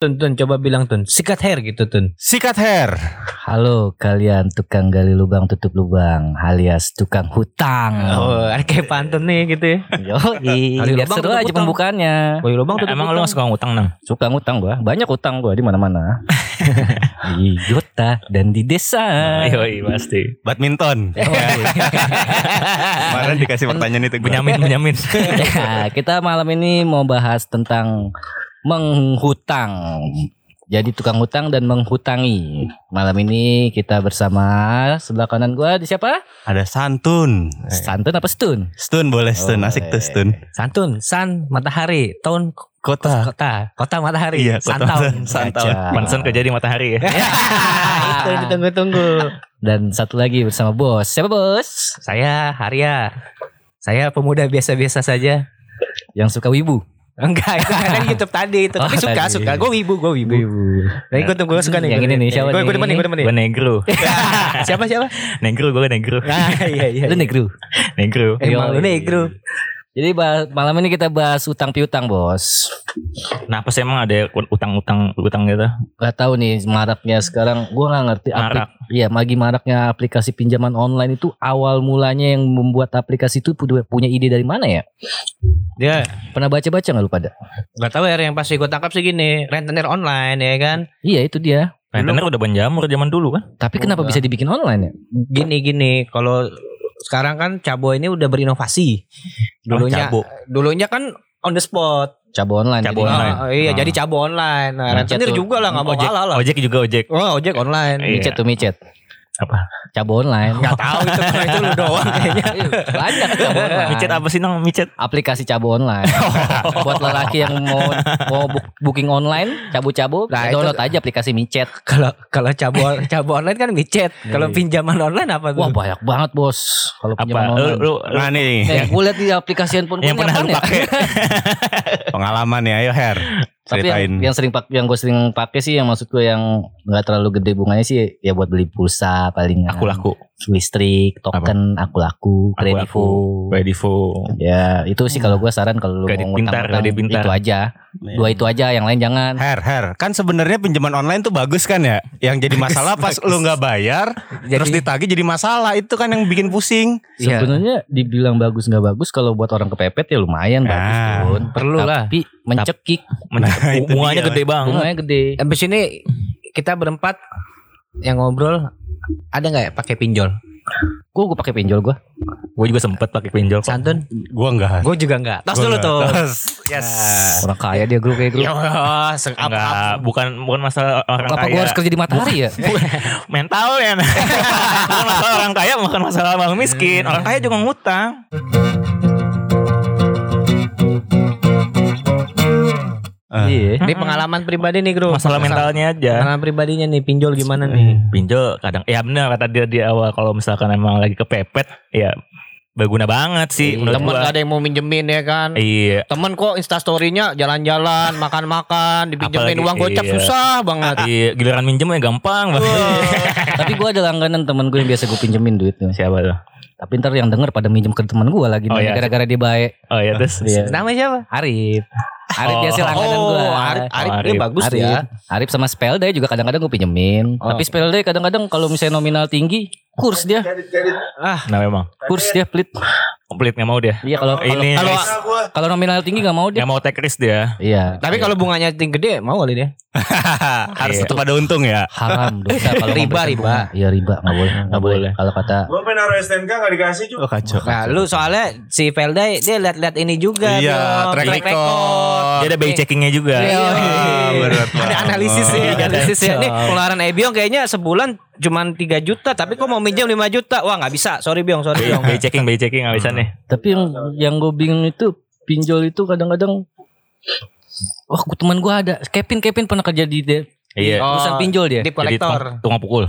Tun, Tun, coba bilang Tun. Sikat hair gitu Tun. Sikat hair. Halo kalian tukang gali lubang tutup lubang alias tukang hutang. Oh, kayak pantun nih gitu ya. Yoi, Gali biar lubang seru tutup aja hutang. pembukaannya. Boy lubang tuh Emang lu gak suka ngutang nang? Suka ngutang gua, banyak utang gua di mana-mana. di kota dan di desa. Yoi pasti. Badminton. Kemarin dikasih pertanyaan itu. Benyamin, Benyamin. ya, kita malam ini mau bahas tentang menghutang. Jadi tukang hutang dan menghutangi. Malam ini kita bersama sebelah kanan gua di siapa? Ada santun. Santun apa stun? Stun boleh stun. Asik tuh stun. Santun, san, matahari, tahun Kota. kota, kota matahari, Iya, kota. Santaun. Kaca. Pantesan kerja di matahari ya. Itu yang ditunggu-tunggu. Dan satu lagi bersama bos. Siapa bos? Saya Harya. Saya pemuda biasa-biasa saja. Yang suka wibu. Enggak, itu kan YouTube tadi itu. Tapi Oh, suka, tadi. suka. Gue wibu, gue wibu. Nah, gue gue suka nih. Yang ini nih, siapa Gue gue nih? demen nih, gue demen nih. Gue negro. siapa siapa? Negro, gue negro. Nah, iya iya. Lu negro. Negro. Emang lu Yoi. negro. Jadi malam ini kita bahas utang piutang bos. Nah, apa sih emang ada utang-utang utang gitu? Gak tahu nih maraknya sekarang. Gua nggak ngerti. Marak. Iya, magi maraknya aplikasi pinjaman online itu awal mulanya yang membuat aplikasi itu punya ide dari mana ya? Dia Pernah baca-baca nggak lu pada? nggak tahu ya yang pasti gue tangkap sih gini, rentenir online ya kan. Iya itu dia. Rentenir udah banjamur zaman dulu kan? Tapi kenapa Enggak. bisa dibikin online ya? Gini gini, kalau sekarang kan Cabo ini udah berinovasi. Dulunya Cabo. dulunya kan on the spot. Cabo online. Cabo jadinya. online. Ah, iya, Ah. jadi Cabo online. Nah, Micet rentenir juga lah nggak mau ojek, kalah lah. ojek juga ojek. Oh, ojek online. Micet tuh micet. Apa? Cabo online. Nggak tahu itu kalau itu lu doang kayaknya. Banyak cabo online. Micet apa sih nang? Micet. Aplikasi cabo online. Buat lelaki yang mau mau book- booking online, cabo-cabo, Nah, download itu- aja aplikasi micet. Kalau kalau Cabo Cabo online kan micet. Kalau pinjaman online apa tuh? Wah banyak banget bos. Kalau Apa? pinjaman Lu, online. lu, lu Nah nih Eh, gue liat di aplikasi handphone yang pernah lu ya? pakai. pengalaman ya. Ayo Tapi yang, yang sering pak, yang gue sering pakai sih, yang maksud gue yang nggak terlalu gede bunganya sih, ya buat beli pulsa paling Aku laku. Listrik, token, aku laku, kredivo. Kredivo. Ya itu sih kalau gue saran kalau lu mau pintar, kredit pintar. itu aja, dua itu aja, yang lain jangan. Hair, hair. Kan sebenarnya pinjaman online tuh bagus kan ya? Yang jadi masalah pas lu nggak bayar, terus ditagih jadi masalah. Itu kan yang bikin pusing. Iya. Sebenarnya dibilang bagus nggak bagus kalau buat orang kepepet ya lumayan Nah, bagus tuh. perlu lah. Tapi mencekik, Men- Nah, bunganya dia. gede banget. bunganya gede. Habis ini kita berempat yang ngobrol ada nggak ya pakai pinjol? Gue gue pakai pinjol gue. Gue juga sempet pakai pinjol kok. Santun? Gua enggak. Gue juga nggak. Tos Gua dulu tuh. Tos. Yes. Orang kaya dia grup kayak grup. Ya, apa, Enggak, apa. bukan bukan masalah orang Apa kaya. gue harus kerja di matahari ya? mental ya. bukan masalah orang kaya, bukan masalah orang miskin. Orang kaya juga ngutang. Ah. Iya. Ini pengalaman pribadi nih, Bro. Masalah mentalnya aja. Pengalaman pribadinya nih pinjol gimana nih? Pinjol kadang ya benar kata dia di awal kalau misalkan emang lagi kepepet ya berguna banget sih Iya. Temen gua. gak ada yang mau minjemin ya kan? Iya. Temen kok instastorynya jalan-jalan, makan-makan, dipinjemin Apalagi- uang gocap iya. susah banget. Iya, giliran minjem ya gampang banget. Tapi gue ada langganan temen gue yang biasa gue pinjemin duitnya. Siapa tuh? Tapi ntar yang denger pada minjem ke temen gue lagi Oh, nih, iya. gara-gara dia baik. Oh iya terus. Iya. Namanya siapa? Arif. Arif Oh. biasa langganan oh, gue. Arif, Arif, Oh, Arif. bagus Arif. ya. Arif sama Spelda juga kadang-kadang gue pinjemin. Oh. Tapi Spelda kadang-kadang kalau misalnya nominal tinggi, kurs dia. Ah, Nah memang Kurs dia pelit. Komplit nggak mau dia. Iya kalau Ini kalau kalau nominal tinggi nggak mau dia. nggak mau take risk dia. Iya. tapi kalau bunganya tinggi gede mau kali dia. Harus Iya. tetap ada untung ya. haram dosa kalau Riba, riba. Iya riba nggak boleh nggak boleh. boleh. Kalau kata Gue pengen naruh STNK gak dikasih juga. Oh kacau. Nah, lu soalnya si Velda dia lihat-lihat ini juga Iya, dong, track record. Dia ada by checkingnya juga. Iya, berat Ada banget. analisis ya, Iya, analisis ya. cocok. Nih pengeluaran Biong kayaknya sebulan cuman 3 juta, tapi kok mau minjem 5 juta? Wah nggak bisa, sorry Biong, sorry By, Biong. by checking, by checking nggak bisa nih. Tapi yang yang gue bingung itu pinjol itu kadang-kadang Wah, teman gue ada Kevin Kevin pernah kerja di de- Iya. Oh, perusahaan pinjol dia. Debt collector. tukang, tukang pukul.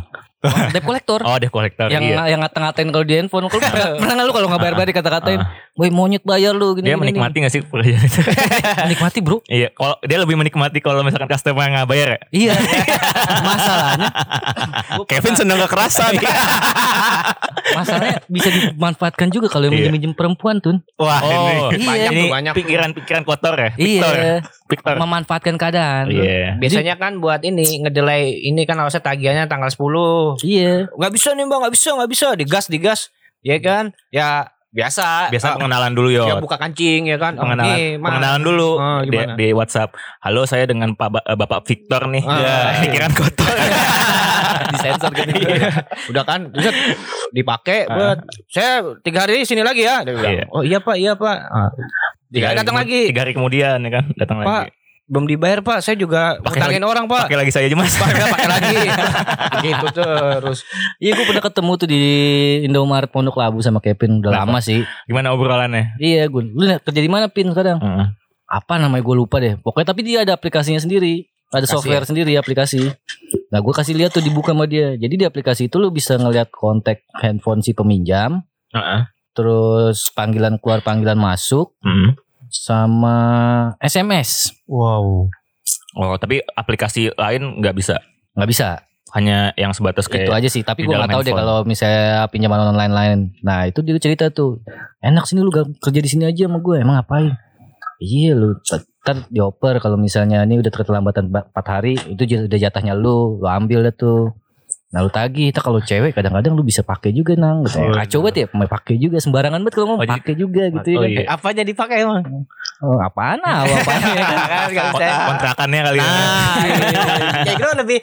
Debt collector. Oh, dia kolektor. yang iya. yang ngata-ngatain kalau di handphone. Kalau pernah, lu kalau nggak bayar-bayar dikata-katain, Boy monyet bayar lu gini Dia gini, menikmati gak sih pekerjaan itu? gini. Menikmati bro Iya, kalau dia lebih menikmati kalau misalkan customer nggak bayar ya. Iya Masalahnya Kevin seneng kekerasan. Masalahnya bisa dimanfaatkan juga kalau yang Iya. minjem-minjem perempuan tuh Wah Oh, ini. Iya. Banyak ini tuh, banyak pikiran-pikiran kotor ya. Victor. Iya Victor. Memanfaatkan keadaan Iya. Biasanya kan buat ini ngedelay ini kan harusnya tagihannya tanggal 10. Iya Nggak bisa nih bang, nggak bisa, nggak bisa. Digas, digas. Ya kan? Ya biasa. Biasa Ah, pengenalan dulu yo. Ya buka kancing ya kan. Oh, pengenalan, nih, Mas. pengenalan dulu Oh, di, di WhatsApp. Halo, saya dengan Pak Ba- eh, Bapak Victor nih. Ah. Ya, pikiran kotor. Disensor gitu Udah kan, buset, dipakai buat saya tiga hari di sini lagi ya. Dia bilang, Iya. Oh iya pak, iya pak. Ah. Tiga hari datang lagi. Tiga hari kemudian ya kan, datang Pak, lagi. Belum dibayar pak. Saya juga Pakai orang pak. Pakai lagi saya aja mas. Pakai pakai lagi. gitu terus. Iya gue pernah ketemu tuh di Indomaret Pondok Labu sama Kevin Udah lama sih Gimana obrolannya? Iya gue Lu kerja di mana Pin sekarang? Heeh. Apa namanya gue lupa deh Pokoknya tapi dia ada aplikasinya sendiri Ada Aplikasi software sendiri aplikasi Nah gue kasih lihat tuh dibuka sama dia Jadi di aplikasi itu lu bisa ngeliat kontak handphone si peminjam Heeh. Terus panggilan keluar panggilan masuk Mm. Sama SMS Wow. Oh, tapi aplikasi lain nggak bisa. nggak bisa. Hanya yang sebatas kayak itu aja sih tapi gue nggak tahu deh kalau misalnya pinjaman online lain. Nah itu dia cerita tuh. Enak sini lu gak kerja di sini aja sama gue emang ngapain? Iya lu ntar dioper kalau misalnya ini udah keterlambatan 4 hari itu udah jatahnya lu lu ambil dah tuh nah lu tagih kita kalau cewek kadang-kadang lu bisa pakai juga nang gitu Oh, ya. kacau banget ya mau pakai juga sembarangan banget kalau mau Oh, pakai juga gitu ya Oh, kan iya. Apa aja dipakai emang? oh, apaan ah apaan ya kan Kan bisa. kontrakannya kali ya. Nah, kayak gitu lebih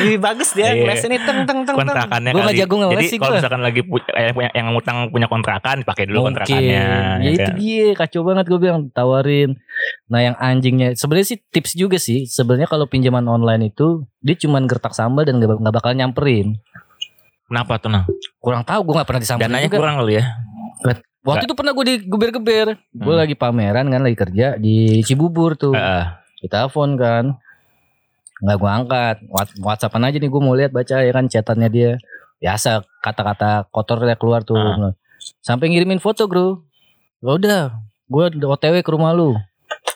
lebih bagus dia Iya. ngeles ini teng teng teng teng. kontrakannya Gua nggak kali. jago ngeles Jadi sih kalau misalkan lagi eh, punya yang ngutang punya kontrakan dipakai dulu Mungkin. kontrakannya. Ya, itu kan? dia kacau banget gue bilang tawarin. Nah yang anjingnya sebenarnya sih tips juga sih. Sebenarnya kalau pinjaman online itu dia cuman gertak sambal dan nggak nggak bakal nyamperin. Kenapa tuh nah? Kurang tahu gue nggak pernah disamperin Dananya juga. kurang kali ya. Waktu itu pernah gue digeber-geber. Gue Hmm. lagi pameran kan lagi kerja di Cibubur tuh. Heeh. Ditelepon kan. Nggak gue angkat. What- Whatsappan aja nih gue mau lihat baca ya kan chatannya dia. Biasa kata-kata kotornya keluar tuh. Nah, Sampai ngirimin foto bro. Ya udah, gue OTW ke rumah lu.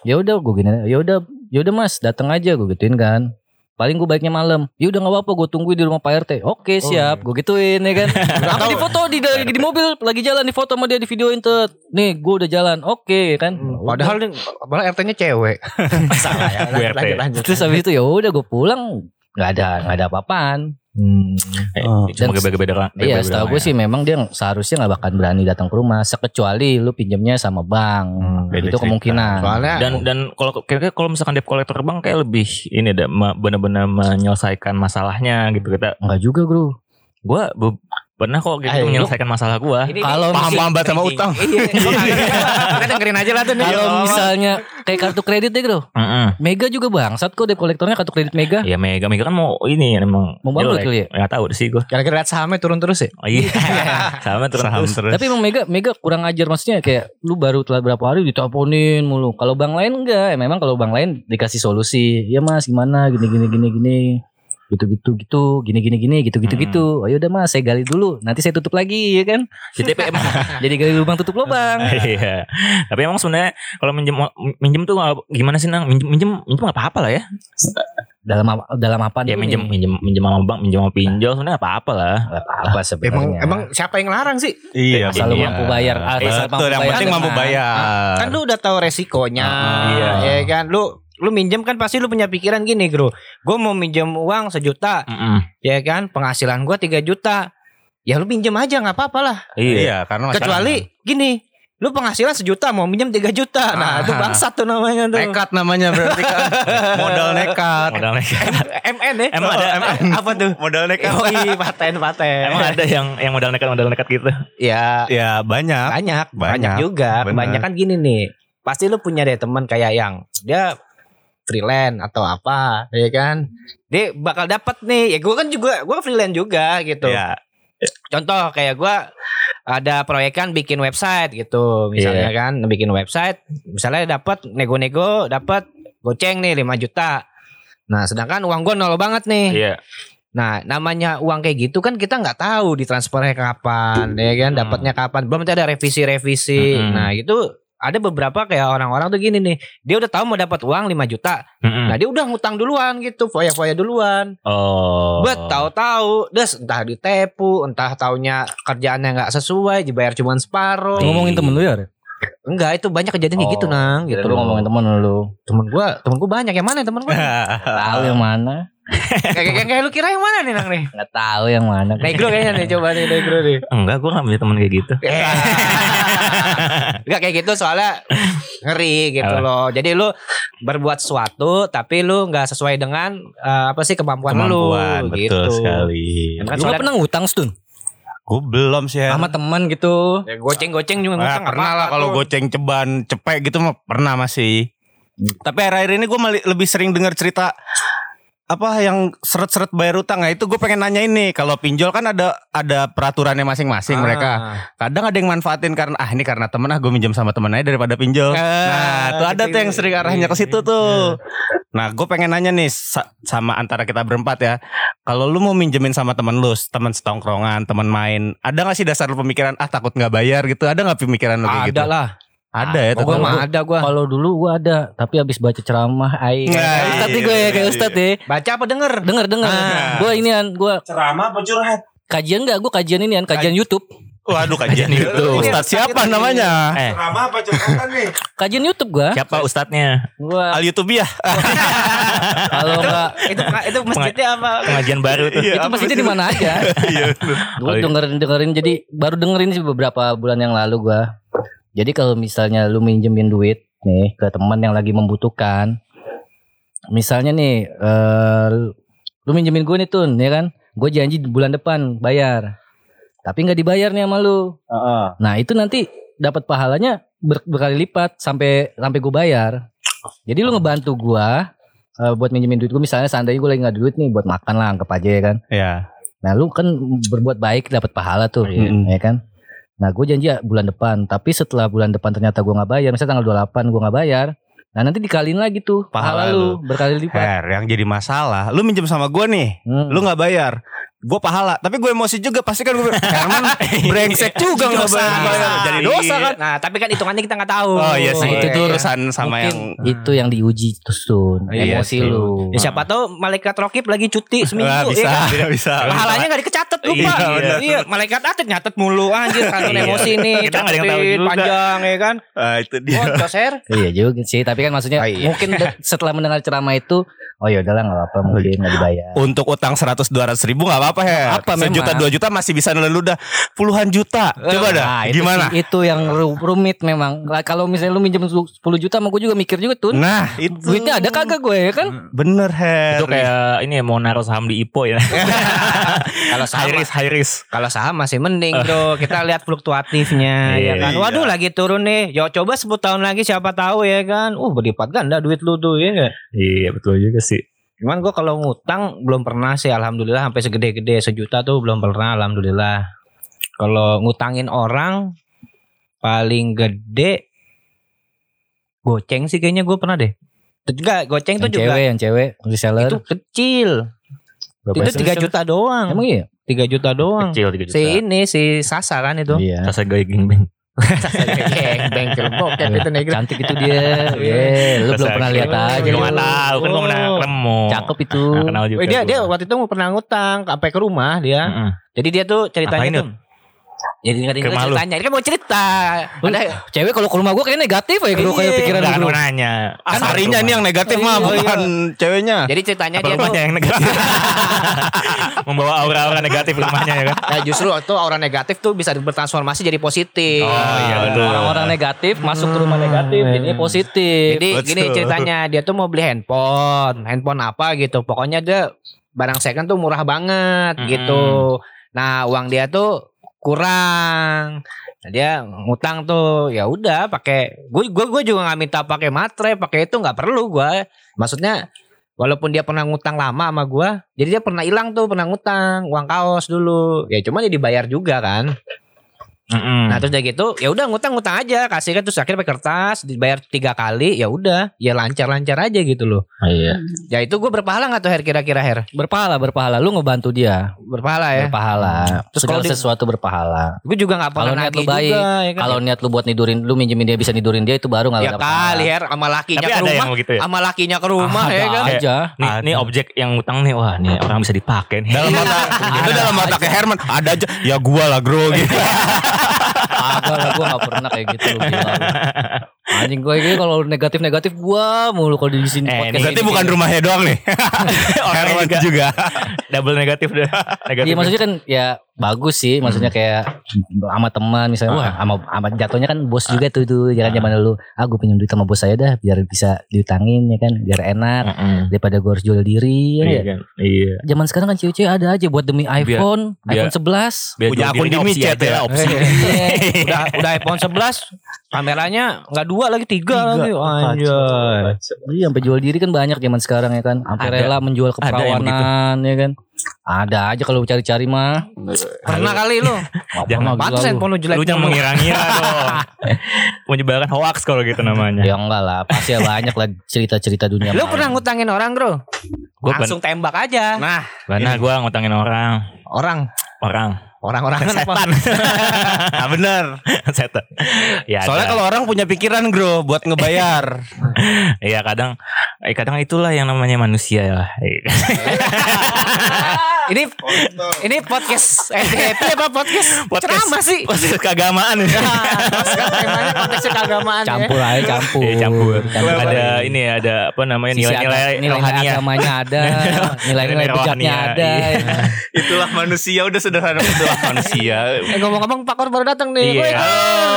Ya udah gue gini. Ya udah, ya udah mas, datang aja gue gituin kan. Paling gue baiknya malam. Ya udah nggak apa-apa, gue tungguin di rumah Pak RT. Oke siap, gue gituin ya kan. Sampai di foto di, di, di mobil lagi jalan di foto sama dia di videoin tuh. Nih gue udah jalan. Oke kan. Padahal nih, padahal RT-nya cewek. Salah ya. Lanjut, RT. lanjut, lanjut. Terus habis itu ya udah gue pulang nggak ada nggak ada apa-apaan. Eh, Oh. Cuma Dan- beda-beda. Iya, setahu gue sih memang dia seharusnya nggak bakal berani datang ke rumah, sekecuali lu pinjamnya sama bank. beda itu cerita. kemungkinan. Soalnya Dan dan kalau kira-kira kalau misalkan debt collector bank kayak lebih ini ada benar-benar menyelesaikan masalahnya gitu kita. Enggak juga, Bro. Gua be- pernah kok gitu Ayo. menyelesaikan masalah gua. Kalau Paham-paham banget sama utang. Iya, gua nggak ngerti. Kita dengerin aja lah tuh nih. Kalau Oh. misalnya kayak kartu kredit deh, Bro. Heeh. Mega juga bangsat kok debt kolektornya kartu kredit Mega. Ya Mega Mega kan mau ini emang Mau bangkrut kali ya? Nggak tahu sih gua. Gara-gara liat sahamnya turun terus ya? Oh, iya. Sama terus. Saham terus. Tapi emang Mega Mega kurang ajar maksudnya kayak lu baru telat berapa hari diteleponin mulu. Kalau bank lain enggak, ya memang kalau bank lain dikasih solusi. Ya Mas, gimana gini gini gini gini. Gitu-gitu gitu, gini gini gini, gitu-gitu gitu. Oh ya udah Mas, saya gali dulu. Nanti saya tutup lagi ya kan. Jadi emang Jadi gali lubang tutup lubang. Iya. Tapi emang sebenarnya kalau minjem minjem tuh nggak- gimana sih nang? Minjem minjem minjem nggak apa-apa lah ya. Dalam apa dalam apa Ya minjem nih? minjem minjem sama bank, minjem sama pinjol sebenarnya nggak apa-apa lah. Nggak apa-apa sebenarnya. Emang emang siapa yang ngelarang sih? Iya, asal Iya. mampu bayar. Asal Betul, yang penting mampu dengan- bayar. Kan lu udah tahu resikonya. Iya. Ya kan lu lu minjem kan pasti lu punya pikiran gini, Bro. Gue mau minjem uang sejuta, Mm-mm. ya kan? Penghasilan gua 3 juta. Ya lu pinjem aja nggak apa-apa lah. Iya. Iya, karena masyarakat- Kecuali gini, lu penghasilan sejuta mau minjem 3 juta. Nah, Ah. itu bangsat tuh namanya tuh. nekat namanya berarti kan. Modal nekat. Modal nekat. MN ya? Emang ada apa tuh? Modal nekat. Oh iya, paten paten. emang ada yang yang modal nekat modal nekat gitu. Ya Ya banyak. banyak, banyak, Banyak, juga. bener. Kebanyakan gini nih. Pasti lu punya deh teman kayak yang dia freelance atau apa, ya kan? Dia bakal dapat nih. Ya gua kan juga gua freelance juga gitu. Ya. Contoh kayak gua ada proyekan bikin website gitu, misalnya kan, bikin website, misalnya dapat nego-nego, dapat goceng nih 5 juta. Nah, sedangkan uang gua nol banget nih. Iya. Nah, namanya uang kayak gitu kan kita nggak tahu ditransfernya kapan, ya kan? Hmm. Dapatnya kapan? Belum ada revisi-revisi. Hmm. Nah, itu ada beberapa kayak orang-orang tuh gini nih. Dia udah tahu mau dapat uang 5 juta. Mm-mm. Nah, dia udah ngutang duluan gitu, foya-foya duluan. Oh. Buat tahu-tahu, des entah ditepu, entah taunya kerjaannya nggak sesuai, dibayar cuma separuh. Ngomongin temen lu ya? Enggak, itu banyak kejadian kayak gitu, Oh, Nang, Gitu gitu. lu ngomongin temen lu. temen gua, temen gua banyak yang mana temen gua? Tahu yang mana? kayak, kayak, kayak lu kira yang mana nih, Nang nih? Nggak tahu yang mana. Negro kayaknya nih, coba nih Negro nih. Enggak, gue gak punya temen kayak gitu. Enggak kayak gitu soalnya ngeri gitu Apa? loh. Jadi lu berbuat sesuatu tapi lu nggak sesuai dengan eh, apa sih kemampuan, Kemampuan lu betul gitu. sekali. Kan Lu pernah ngutang Stun? Gue belum sih ya. Sama teman gitu. ya, goceng-goceng juga Ah, nggak pernah lah kalau goceng ceban cepek gitu mah pernah masih. Tapi akhir-akhir ini gue lebih sering dengar cerita apa yang seret-seret bayar utang? Nah itu gue pengen nanya ini kalau pinjol kan ada ada peraturannya masing-masing Ah. mereka kadang ada yang manfaatin karena ah ini karena temen ah gue minjem sama temen aja daripada pinjol. Nah tuh ada tuh yang sering arahnya ke situ tuh. Nah gue pengen nanya nih sa- sama antara kita berempat ya. Kalau lu mau minjemin sama temen lu temen setongkrongan temen main ada gak sih dasar pemikiran ah takut nggak bayar gitu? Ada nggak pemikiran lu kayak ada gitu lah. Ada ya Gua tetap. mah ada gua. Kalau dulu gua ada, tapi habis baca ceramah aing. Nah, nih iya, gue ya iya, kayak Ustadz ya. Baca apa denger? Denger denger. Ah. Gua inian, gua Ceramah apa curhat? kajian enggak? Gua kajian inian, kajian YouTube. Waduh kajian itu. Ini Ustadz siapa nih. namanya? Eh, Ceramah apa curhatan nih? Kajian YouTube gua. siapa ustadznya? Gua Al YouTube ya. kalau enggak itu itu masjidnya apa? Pengajian baru tuh. itu pasti di mana aja. Iya. Gue iya. dengerin dengerin jadi baru dengerin sih beberapa bulan yang lalu gua. Jadi kalau misalnya lu minjemin duit nih ke teman yang lagi membutuhkan, misalnya nih eh lu minjemin gue nih Tun, ya kan? Gue janji bulan depan bayar, tapi nggak dibayar nih sama lu. Nah itu nanti dapat pahalanya ber- berkali lipat sampai sampai gue bayar. Jadi lu ngebantu gua eh, buat minjemin duit gue misalnya seandainya gue lagi nggak ada duit nih buat makan lah anggap aja ya kan. Ya. Nah lu kan berbuat baik dapat pahala tuh, Iya. ya kan? Nah gue janji ya bulan depan, tapi setelah bulan depan ternyata gue nggak bayar, misalnya tanggal 28 gue nggak bayar, nah nanti dikaliin lagi tuh Pahala pahala, lu berkali lipat. Her, yang jadi masalah, lu minjem sama gua nih, Hmm. lu nggak bayar. Gue pahala, tapi gue emosi juga pasti kan gue Herman brengsek juga nggak bayar. Jadi dosa kan. Nah, tapi kan hitungannya kita nggak tahu. Oh iya sih, Nah, itu iya. tuh urusan sama Mungkin yang itu yang diuji terus tuh Iya emosi sih. lu. Ya siapa tahu malaikat rokib lagi cuti seminggu Wah, bisa, ya kan? tidak bisa. Pahalanya gak dikecatet lupa. Iya, Iya, malaikat atet nyatet mulu anjir kangen Iya. emosi nih. Kita nggak ada yang tahu panjang ya kan. Ah, itu dia. Oh, coser. Iya juga sih, tapi kan maksudnya Oh, iya. mungkin setelah mendengar ceramah itu, oh ya udahlah nggak apa-apa mungkin nggak dibayar. Untuk utang 100 200 ribu nggak apa-apa ya. Apa Sejuta memang. dua juta masih bisa udah puluhan juta. Coba dah. Nah, itu Gimana? sih, itu yang ru- rumit memang. Lah, Kalau misalnya lu minjem 10 juta, sama gue juga mikir juga tuh. Nah, itu Duitnya ada kagak gue ya kan? Bener Her. Itu kayak ini ya, mau naruh saham di IPO ya. Kalau high saham risk, high risk. kalau saham masih mending bro. Kita lihat fluktuatifnya ya kan. Iya. Waduh lagi turun nih. Yo coba 10 tahun lagi siapa tahu ya kan. Uh berlipat ganda duit lu tuh ya nggak? Iya betul juga sih. Cuman gue kalau ngutang belum pernah sih alhamdulillah sampai segede-gede sejuta tuh belum pernah alhamdulillah. Kalau ngutangin orang paling gede goceng sih kayaknya gue pernah deh. Enggak, goceng tuh Yang juga cewek, yang cewek, reseller. itu kecil. Berapa itu? 3 juta doang. Emang iya? 3 juta doang. Kecil 3 juta. Si ini si Sasa kan itu. Iya. Sasa gaya gengbeng. Geng beng film bokep itu negro. Cantik itu dia. Iya, lu belum pernah lihat aja. Gue lu. gak tahu kan gue pernah Oh. ketemu. Cakep itu. Kenal juga. Oh, dia gua. dia waktu itu pernah ngutang sampai ke rumah dia. Jadi dia tuh ceritanya Ngapain tuh. Jadi dengerin lu? ceritanya. Dia kan mau cerita. Ada cewek kalau ke rumah gue kayak negatif ya kalau kayak Iya. pikiran Enggak lu. kan nanya. Ah, Sarinya nih yang negatif mah Oh, iya. bukan ceweknya. jadi ceritanya Apa dia tuh rumahnya yang negatif? Membawa aura-aura negatif rumahnya ya kan? Nah justru itu aura negatif tuh bisa bertransformasi jadi positif. Oh, iya, betul. Orang-orang negatif masuk ke rumah negatif, ini positif. Jadi gini ceritanya dia tuh mau beli handphone, handphone apa gitu. Pokoknya dia barang second tuh murah banget Mm-mm. gitu. Nah uang dia tuh kurang. Nah, dia ngutang tuh ya udah pakai gue gue gue juga nggak minta pakai matre pakai itu nggak perlu gue maksudnya walaupun dia pernah ngutang lama sama gue jadi dia pernah hilang tuh pernah ngutang uang kaos dulu. Ya cuma dia dibayar juga kan Mm-mm. Nah terus udah gitu ya udah ngutang-ngutang aja kasih kan terus akhirnya pakai kertas dibayar tiga kali ya udah ya lancar-lancar aja gitu loh. Oh, iya. Ya itu gue berpahala nggak tuh Her kira-kira Her? Berpahala, berpahala. Lu ngebantu dia. Berpahala ya. Berpahala. Terus kalau di- sesuatu berpahala. Gue juga nggak pernah Kalau niat lu baik, ya kan. kalau niat lu buat nidurin, lu minjemin dia bisa nidurin dia itu baru nggak ya kali Her sama lakinya Tapi ke yang rumah, begitu ya? sama lakinya ke rumah Ada ya kan. aja. Nih, nih objek yang utang nih, wah nih orang bisa dipakai nih. Dalam mata itu dalam mata ke Herman ada aja ya gua lah bro gitu. Agak lah gue gak pernah kayak gitu lu. Anjing gue kayak kalau negatif-negatif gua mulu kalau di sini Eh, podcast Berarti ini. bukan rumahnya doang nih. Herman juga. juga. Double negatif deh. Negatif. Iya maksudnya kan ya bagus sih maksudnya kayak sama teman misalnya wah sama, sama jatuhnya kan bos juga tuh tuh jangan zaman dulu ah gue pinjam duit sama bos saya dah biar bisa diutangin ya kan biar enak Mm-mm. daripada gue harus jual diri ya Iya nggak? kan? Iya. zaman sekarang kan cewek-cewek ada aja buat demi iPhone biar- iPhone 11 Biar Punya akun di micet ya? opsi. udah udah iPhone 11 kameranya nggak dua lagi tiga, lagi. Anjay. Iya sampai jual diri kan banyak zaman sekarang ya kan. Sampai rela menjual keperawanan ya kan. Ada aja kalau cari-cari mah. Pernah kali lu? Jangan pantas handphone lu jelek Lu jangan mengira-ngira dong. Menyebarkan hoax kalau gitu namanya. Ya enggak lah, pasti ya banyak lah cerita-cerita dunia. lu pernah ngutangin orang bro? Gua langsung tembak aja. Nah, Karena gue ngutangin orang. orang? Orang. Orang-orang apa Setan. nah bener. Setan. Ya, Soalnya kalau orang punya pikiran bro buat ngebayar. Iya kadang eh, kadang itulah yang namanya manusia lah. Ini ini podcast happy apa podcast ceramah sih Podcast keagamaan. temanya konteksnya keagamaan ya. campur aja campur. Iya campur. Campur. Ada ini ya, ada apa namanya nilai-nilai rohania. agamanya ada, nilai-nilai Nilai bijaknya ada. iya. Itulah manusia udah sederhana itulah manusia. Eh ngomong-ngomong Pak Kor baru datang nih. Iya.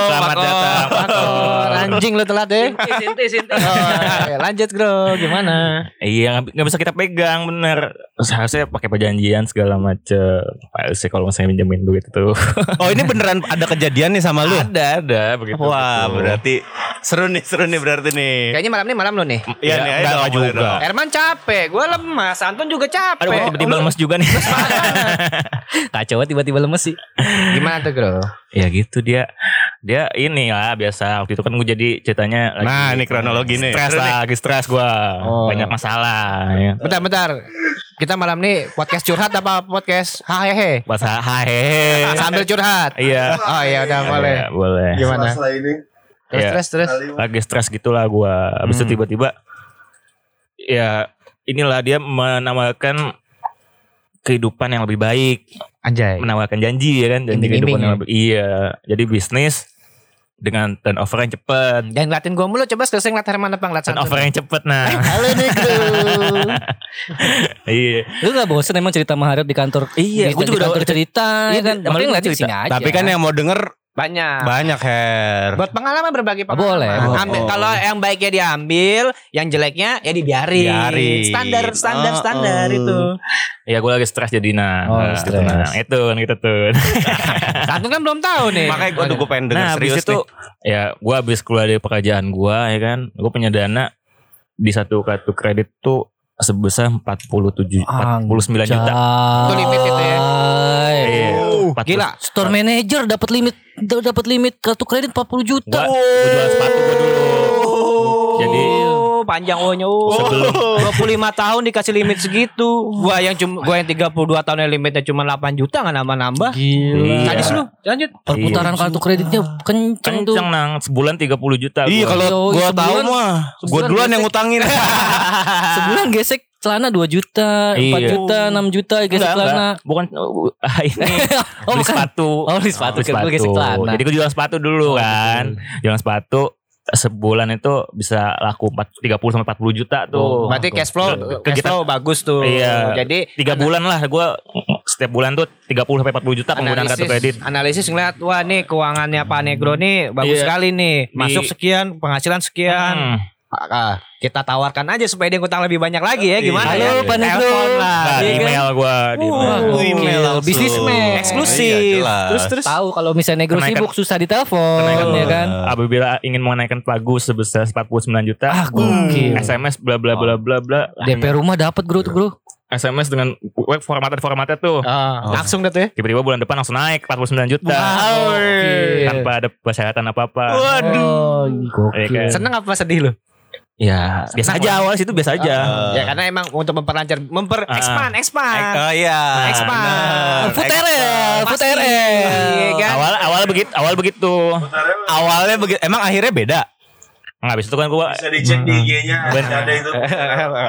Selamat datang, Pak Kor. Anjing lu telat deh. Sinti, sinti. Oh, lanjut bro, gimana? Iya nggak nggak bisa kita pegang bener. Seharusnya pakai perjanjian segala macem. Pak sih kalau misalnya minjemin duit itu. Oh ini beneran ada kejadian nih sama lu? ada ada begitu. Wah begitu. berarti seru nih seru nih berarti nih. Kayaknya malam nih malam lo nih. Iya nih, ayo dong, juga. dong. Herman capek, gue lemas, Anton juga capek. Aduh tiba-tiba Lu lemes juga nih. Kacau tiba-tiba lemes sih. Gimana tuh bro? ya gitu dia dia ini lah biasa waktu itu kan gue jadi ceritanya lagi Nah, ini kronologi nih. stres lah lagi stres gue Oh. banyak masalah ya. Bentar-bentar. Kita malam nih podcast curhat apa podcast hahehe? bahasa hahe Sambil curhat. iya Oh iya udah boleh. Iya, boleh Gimana? Masalah ini. Terus terus terus. lagi stres gitulah gue habis itu Hmm. tiba-tiba ya inilah dia menawarkan kehidupan yang lebih baik Anjay. menawarkan janji ya kan janji kehidupan ya? yang lebih iya jadi bisnis dengan turnover yang cepet Jangan ngeliatin gue mulu, coba selesai ngeliat Herman apa ngeliat turnover yang cepet nah Halo nih iya Lu gak bosen emang cerita sama Harriet di kantor? Iya, gua juga di kantor udah- cerita Iya, ya kan. sama Makanya lu ngeliat di cerita. sini aja. Tapi kan yang mau denger Banyak. banyak Her. Buat pengalaman berbagi pengalaman. Boleh, boleh. Ambil- Kalau yang baiknya diambil, yang jeleknya ya dibiarin. Biarin. Standar, standar, Oh, standar oh. itu. ya gue lagi stres jadi nah Oh, Nah, stres. gitu, nah. itu gitu tuh Santun kan belum tahu nih. Makanya gue gue pengen denger nah serius itu nih. ya gue habis keluar dari pekerjaan gue ya kan gue punya dana di satu kartu kredit tuh sebesar 47 49 juta Itu limit itu ya. Iya. Oh. 40 Gila. Store manager dapat limit dapat limit kartu kredit 40 juta. Gua, gua jual sepatu gua dulu. Jadi Oh, panjang ohnya oh. Sebelum- 25 tahun dikasih limit segitu. Gua yang cuma gua yang 32 tahun yang limitnya cuma 8 juta enggak nambah-nambah. Gila. Iya. Sadis lu. Lanjut. Perputaran kartu kreditnya kenceng tuh. kenceng nang sebulan 30 juta. Iya gua. kalau Yo, gue sebulan- tahu mah sebulan duluan gesek. yang ngutangin. Sebulan gesek celana 2 juta, 4 Iya. juta, 6 juta gesek Enggak, celana. enggak. Bukan uh, ini Oh, beli bukan. sepatu. Oh, beli sepatu. Gua gesek celana. Jadi gue jual sepatu dulu kan. Jual sepatu sebulan itu bisa laku 4, 30 sampai 40 juta tuh. Berarti cash flow Ke cash kita- flow bagus tuh. Iya. Jadi Tiga bulan lah gue setiap bulan tuh 30 sampai 40 juta penggunaan kartu kredit. analisis ngeliat wah nih keuangannya Pak Negro nih bagus Iya. sekali nih masuk Di- sekian penghasilan sekian Hmm. Ah, kita tawarkan aja supaya dia ngutang lebih banyak lagi ya gimana Halo, ya Pak Negro. Telepon lah Nah, iya kan? email gue di Uh, email. Oh, email langsung. bisnismen eksklusif Iya, terus terus Tahu kalau misalnya negro Kenaikan- sibuk susah ditelepon ya kan. Apabila ingin menaikkan pagu sebesar 49 juta, Ah, gokil. SMS bla bla bla bla bla. DP rumah dapat bro tuh bro. SMS dengan web formatnya formatnya tuh. Ah, langsung dah tuh ya. Tiba-tiba bulan depan langsung naik 49 juta. Gokil. Tanpa ada persyaratan apa-apa. Oh, Iya gokil. kan? Seneng apa sedih lu? Ya, biasa aja awal situ biasa aja. ya karena emang untuk memperlancar, memper Ah. expand, expand. Oh iya. Expand. Food Pasti. RL. Iya kan? Awal awal begitu, awal begitu. Awalnya begitu, emang akhirnya beda. Nggak habis itu kan gua Bisa dicek di IG-nya Ben- ada itu.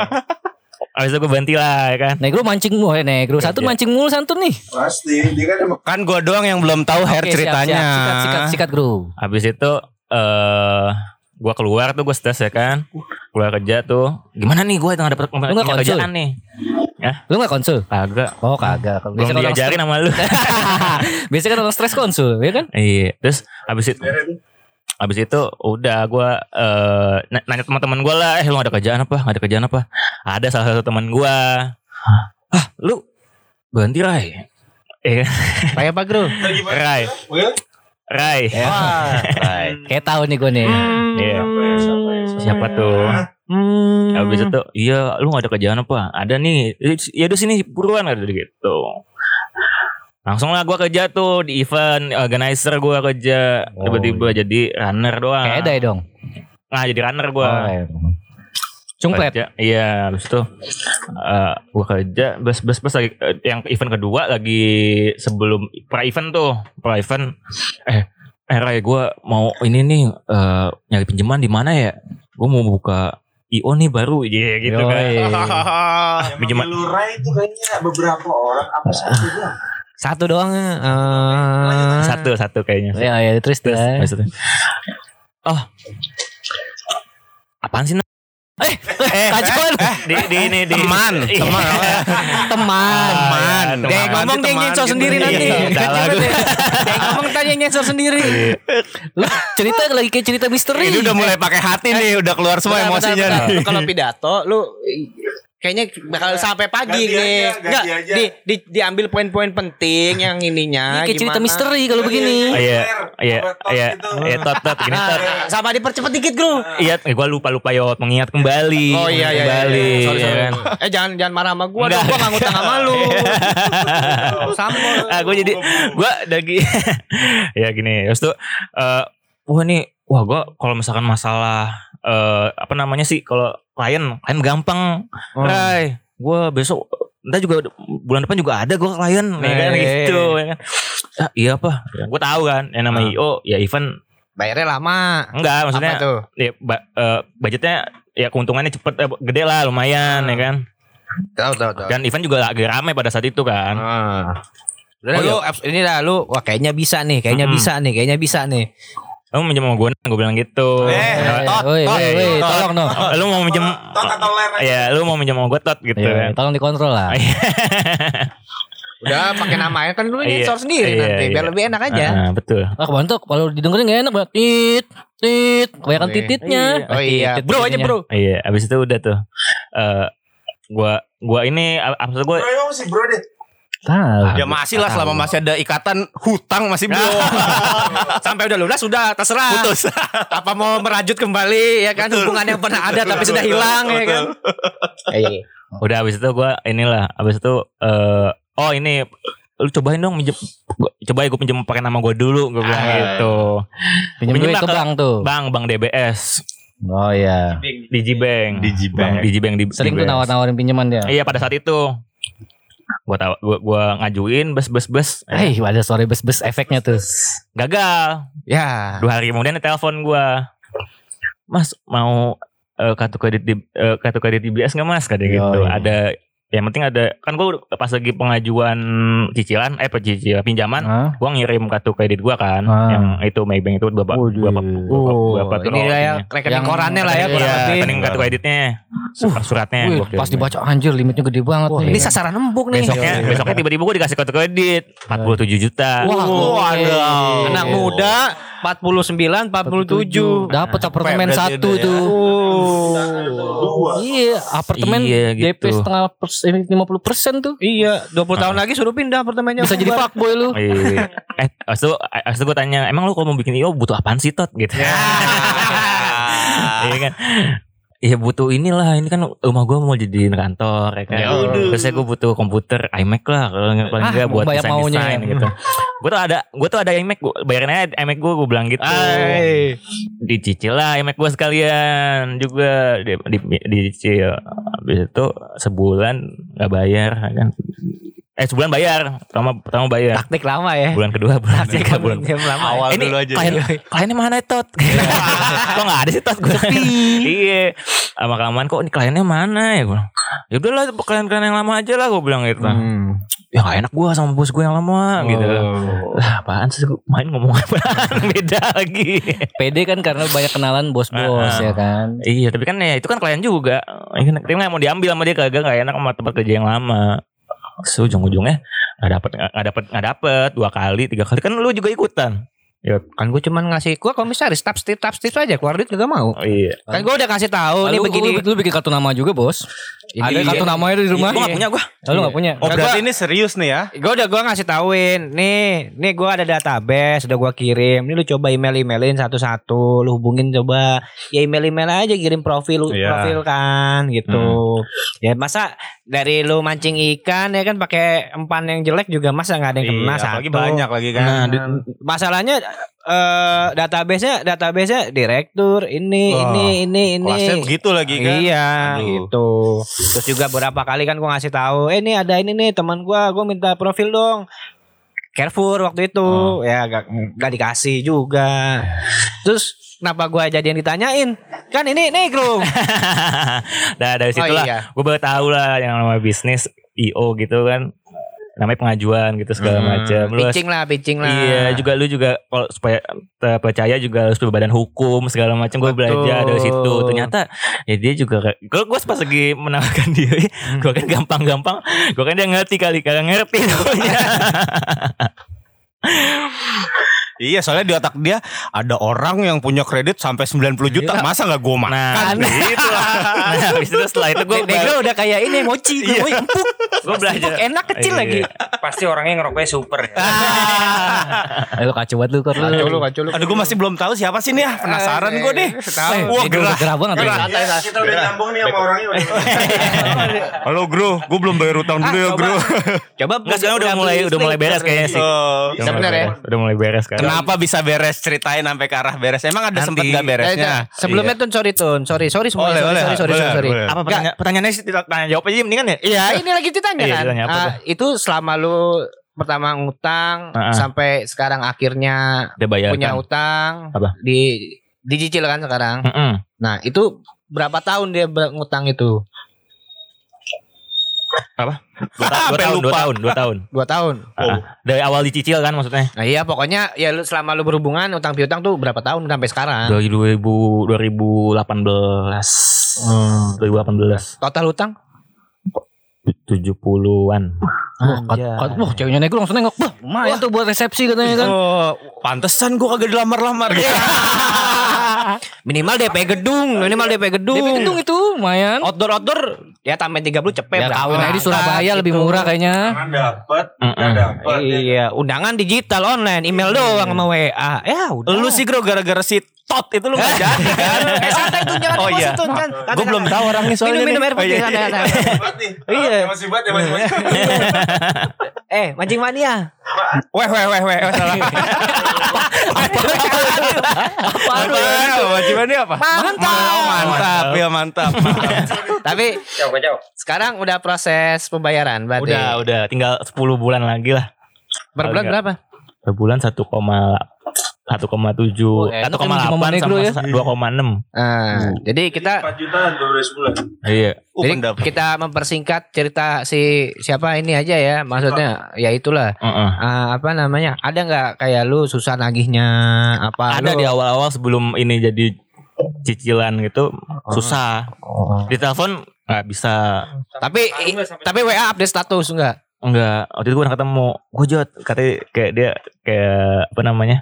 habis itu gua berhenti lah ya kan. Negro mancing mulu, eh, Negro satu Iya. mancing mulu santun nih. Pasti dia kan emang Kan gua doang yang belum tahu hair siap, ceritanya. siap. Sikat, sikat, sikat, Bro. Habis itu eh gua keluar tuh gua stres ya kan. Keluar kerja tuh. Gimana nih gua nggak dapet Lu nggak konsul? kerjaan nih. Lu gak konsul? Kagak. Oh, kagak. Belum Biasanya kan orang diajarin sama lu. Biasanya kan orang stres konsul, ya kan? Iya, terus habis itu habis itu udah gua eh na- nanya teman-teman gua lah, eh lu ada kerjaan apa? Ada kerjaan apa? Ada salah satu teman gua. Ah, lu berhenti Rai. Eh, Kayak apa, Bro? Rai. Rai. Wah, kayak tahu nih gue nih. Iya. Siapa tuh? Habis itu, iya lu gak ada kerjaan apa? Ada nih. Ya udah sini buruan ada gitu. Langsung lah gua kerja tuh di event organizer gua kerja tiba-tiba jadi runner doang. Kayak ada ya dong. Nah jadi runner gua. Oh, iya. Cungplet. Kerja. Iya, habis itu eh gua kerja bus bus bus lagi eh, yang event kedua lagi sebelum pra event tuh, pra event eh eh Ray gua mau ini nih eh nyari pinjaman di mana ya? Gua mau buka IO nih baru iya gitu kan. yang Pinjaman- manggil Lurai itu kayaknya beberapa orang apa satu doang. Satu doang. eh, Satu satu kayaknya. Ya, ya, terus Terus, itu, Oh. Apaan sih? Nak? Eh, kacauan. Di di ini di Teman, Iya. teman. Teman. Teman. Dia ngomong dia teman, nyensor gitu. sendiri nanti. Iya. Dia ngomong tadi nyensor sendiri. Lu cerita lagi kayak cerita misteri. Ini udah mulai pakai hati nih, udah keluar semua emosinya Kalau pidato lu kayaknya bakal sampai pagi ganti nih. aja, ganti Enggak, aja. di, di diambil poin-poin penting yang ininya Ini kayak cerita misteri kalau begini. Oh, Iya, iya, Tot iya, gitu. iya, tot, tot, gini tot. Ah, sama dipercepat dikit, Bro. Iya, eh, gue lupa lupa yot mengingat kembali. Oh iya iya. kembali. iya. Sorry, sorry. kan? Eh jangan jangan marah sama dong, gua enggak ngutang sama lu. Sama. ah, gue jadi gue lagi ya gini, terus tuh, eh, wah nih, wah gue kalau misalkan masalah eh apa namanya sih, kalau klien, klien gampang, Oh. Rai, gue besok Ntar juga bulan depan juga ada gue klien ya kan Eh. gitu ya kan. Ah, iya apa? Gue tahu kan yang nama Ah. IO ya event Bayarnya lama. enggak maksudnya Apa tuh? ya, ba- eh, budgetnya ya keuntungannya cepet eh, gede lah lumayan ya kan. Tahu tahu tahu. Dan event juga lagi rame pada saat itu kan. Ah. Udah Oh, lu abs- ini dah lu wah kayaknya bisa nih, kayaknya Mm-mm. bisa nih, kayaknya bisa nih. Lu minjem sama gue, gue bilang gitu. Eh, Eh, tot, woi, tot, woi, woi, tot. tolong no. lu mau minjem Tot atau ler aja. ya lu mau minjem sama gue tot gitu Iya, kan. tolong dikontrol lah. Udah pakai namanya kan lu Iya, nyensor sendiri iya, nanti biar iya. lebih enak aja. Ah, betul. Ah, kebantuk kalau didengerin gak enak banget. Tit, tit, kebanyakan tititnya. Oh iya, Tit, bro aja bro. Iya, abis itu udah tuh. Eh gua gua ini apa gue Bro emang masih bro deh. Tahu. Ya masih lah selama masih ada ikatan hutang masih belum. Sampai udah lunas sudah terserah. Putus. Apa mau merajut kembali ya kan hubungan yang pernah ada tapi sudah hilang ya kan. Iya. udah abis itu gua inilah abis itu eh oh ini lu cobain dong minjem gua- coba ya gue pinjem pakai nama gue dulu gue bilang Ah. gitu Pinjam Pinjem duit ke ke- bank tuh. bang bang DBS Oh iya. Digibank Digibank. Bang Digibank di Sering tuh nawar-nawarin pinjaman dia. iya pada saat itu gua tahu gua, gua ngajuin bes bes bes Eh, ada suara bes-bes efeknya tuh. gagal Ya. dua hari kemudian dia telepon gua mas mau eh, kartu kredit di eh, kartu kredit DBS nggak mas katanya gitu iya. ada yang penting ada kan gua pas lagi pengajuan cicilan eh cicilan pinjaman Hah? gua ngirim kartu kredit gua kan Ah. yang itu Maybank itu berapa Waduh. berapa Oh, berapa tuh ini lah ya rekening korannya lah ya kurang Iya, lebih. rekening kartu kreditnya surat suratnya Wih, gua kirim. pas dibaca anjir limitnya gede banget Wah, nih. ini sasaran empuk nih. besoknya besoknya tiba-tiba gua dikasih kartu kredit 47 juta Wah, Waduh. Anak muda 49 47. Dapat apartemen satu ya. tuh. Iya, apartemen Iya, DP gitu. setengah persen, 50 persen tuh. Iya, 20 tahun lagi suruh pindah apartemennya. Bisa jadi fuckboy lu. Iya. eh, abis itu, abis itu gue tanya, emang lu kalau mau bikin IO butuh apaan sih Tot? Gitu. Iya kan. Iya butuh inilah ini kan rumah gue mau jadiin kantor ya kan. Ya Terus gue butuh komputer iMac lah kalau nggak paling Ah, nggak buat desain desain ya. gitu. gue tuh ada gue tuh ada iMac gue bayarin aja iMac gue gue bilang gitu. Ay. Dicicil lah iMac gue sekalian juga di, di, dicicil. Habis itu sebulan nggak bayar ya kan. Eh sebulan bayar, pertama pertama bayar. Taktik lama ya. Bulan kedua, bulan ketiga, bulan lama. ya. Awal ini dulu aja. klien, kliennya mana Tot? kok gak ada sih Tot gue Iya Sama kelamaan kok ini kliennya mana ya gue Ya udahlah klien-klien yang lama aja lah gue bilang gitu Hmm. Ya gak enak gue sama bos gue yang lama gitu Oh. Lah apaan sih gue main ngomong apaan Beda lagi PD kan karena banyak kenalan bos-bos ah. ya kan. Iya tapi kan ya itu kan klien juga Ini kan- Tapi gak mau diambil sama dia kagak gak enak sama tempat kerja yang lama ujung-ujungnya gak dapet gak dapet gak dapet. Dua kali tiga kali. Kan lu juga ikutan Kan gue cuman ngasih gue komisaris tap stip tap stip aja keluar duit gak mau. oh, iya Kan gue udah kasih tahu nih begini. lu, lu bikin kartu nama juga bos. Ini Ada iya. kartu namanya di rumah. Gue gak punya gue Lalu gak punya. Oh berarti ini serius nih ya? Gue udah gue ngasih tauin nih, nih gue ada database, udah gue kirim. Ini lu coba email emailin satu-satu, lu hubungin coba. Ya email email aja kirim profil, Iya. profil kan gitu. Ya masa dari lu mancing ikan ya kan pakai empan yang jelek juga masa nggak ada yang kena Iya, satu. apalagi banyak lagi kan. Nah, di- Masalahnya eh database-nya database-nya direktur ini Wah, ini ini ini. Kelasnya begitu lagi kan. Iya Aduh. gitu. Terus juga beberapa kali kan gua ngasih tahu, eh ini ada ini nih teman gua, gua minta profil dong. Carrefour waktu itu Oh. ya gak, gak dikasih juga. Terus kenapa gua jadi yang ditanyain? Kan ini negro. nah dari situlah Oh, iya. gue baru tahu lah yang namanya bisnis IO gitu kan namanya pengajuan gitu segala Hmm. macam. Pitching lah, pitching lah. Iya juga lu juga kalau supaya terpercaya juga harus berbadan hukum segala macam. Gue belajar dari situ. Ternyata ya dia juga kalau gue pas lagi menawarkan diri gue kan gampang-gampang gue kan dia ngerti kali kagak ngerti Iya soalnya di otak dia ada orang yang punya kredit sampai 90 juta. Masa nggak gue makan? nah gitu lah nah habis itu setelah itu gue Negro udah kayak ini mochi, Iya. gue empuk. gue belajar Enak kecil Iya. lagi. Pasti orangnya ngerokoknya super ya. Eh, lu kacau banget lu Kor. Kacau lu, kacau lu. Aduh gue masih belum tahu siapa sih nih ya. Penasaran gue deh. Tahu. Wah gerah. gerah banget. ya. Kita udah nyambung nih sama orangnya. Halo Bro, gue belum bayar utang dulu Ah, ya coba. Bro. Coba Nggak sekarang udah mulai udah mulai beres kayaknya sih Oh, ya? Udah mulai beres kan Kenapa bisa beres? Ceritain sampai ke arah beres. Emang ada sempet Nanti. gak beresnya? Eh, sebelumnya Tun sorry Tun sorry sorry Boleh, sorry, sorry sorry boleh, sorry, boleh. apa pertanyaan pertanyaannya sih tidak tanya jawab aja mendingan ya Iya ini lagi ditanya Iya, kan apa Ah, tuh? itu selama lu pertama ngutang Ah, ah. sampai sekarang akhirnya punya utang Apa? di dicicil kan sekarang Mm-mm. nah itu berapa tahun dia ngutang itu dua, ta- dua tahun dua tahun dua tahun. Dua tahun. Ah, dari awal dicicil kan maksudnya? Nah iya pokoknya ya lu selama lu berhubungan utang piutang tuh berapa tahun sampai sekarang? Dari 2000 2018 2018 total utang? 70-an Wah, kat- wah, ceweknya negro langsung nengok. Wah, lumayan tuh buat resepsi katanya kan. Oh, pantesan gue kagak dilamar-lamar. gitu. minimal DP gedung minimal DP gedung DP gedung itu lumayan. outdoor outdoor ya tambahin 30 cepet Ya kawin aja di Surabaya lebih Gitu. murah kayaknya. Dapat, dapat. Iya, undangan digital online, email doang sama WA. Ya udah. Lu sih gara-gara si Tot itu lu gak jadi kan? eh santai tuh jangan Oh iya. tuh kan. Gue belum tahu orangnya soalnya. Minum minum air Oh, putih iya. santai santai. Iya. Masih buat ya masih buat. Eh, mancing mania. Weh weh weh weh oh, salah. Apa lu ya? Wajiban ini apa? Mantap. Oh, mantap. Ya mantap. Tapi sekarang udah proses pembayaran berarti. udah udah tinggal 10 bulan lagi lah Per bulan Agak. berapa? per bulan 1, 1,7 Oh, enak kan di Mama 1,8 Negro ya. sama 2,6 Nah, jadi kita 4 jutaan 12 bulan. iya Oh, jadi kita mempersingkat cerita si siapa ini aja ya. Maksudnya ya itulah. Heeh. Ah, apa namanya? Ada nggak kayak lu susah nagihnya apa ada lu- di awal-awal sebelum ini jadi cicilan gitu susah Oh. di telepon nggak bisa Tapi i- tapi WA update status enggak? enggak waktu itu gue pernah ketemu gue jod katanya kayak dia kayak apa namanya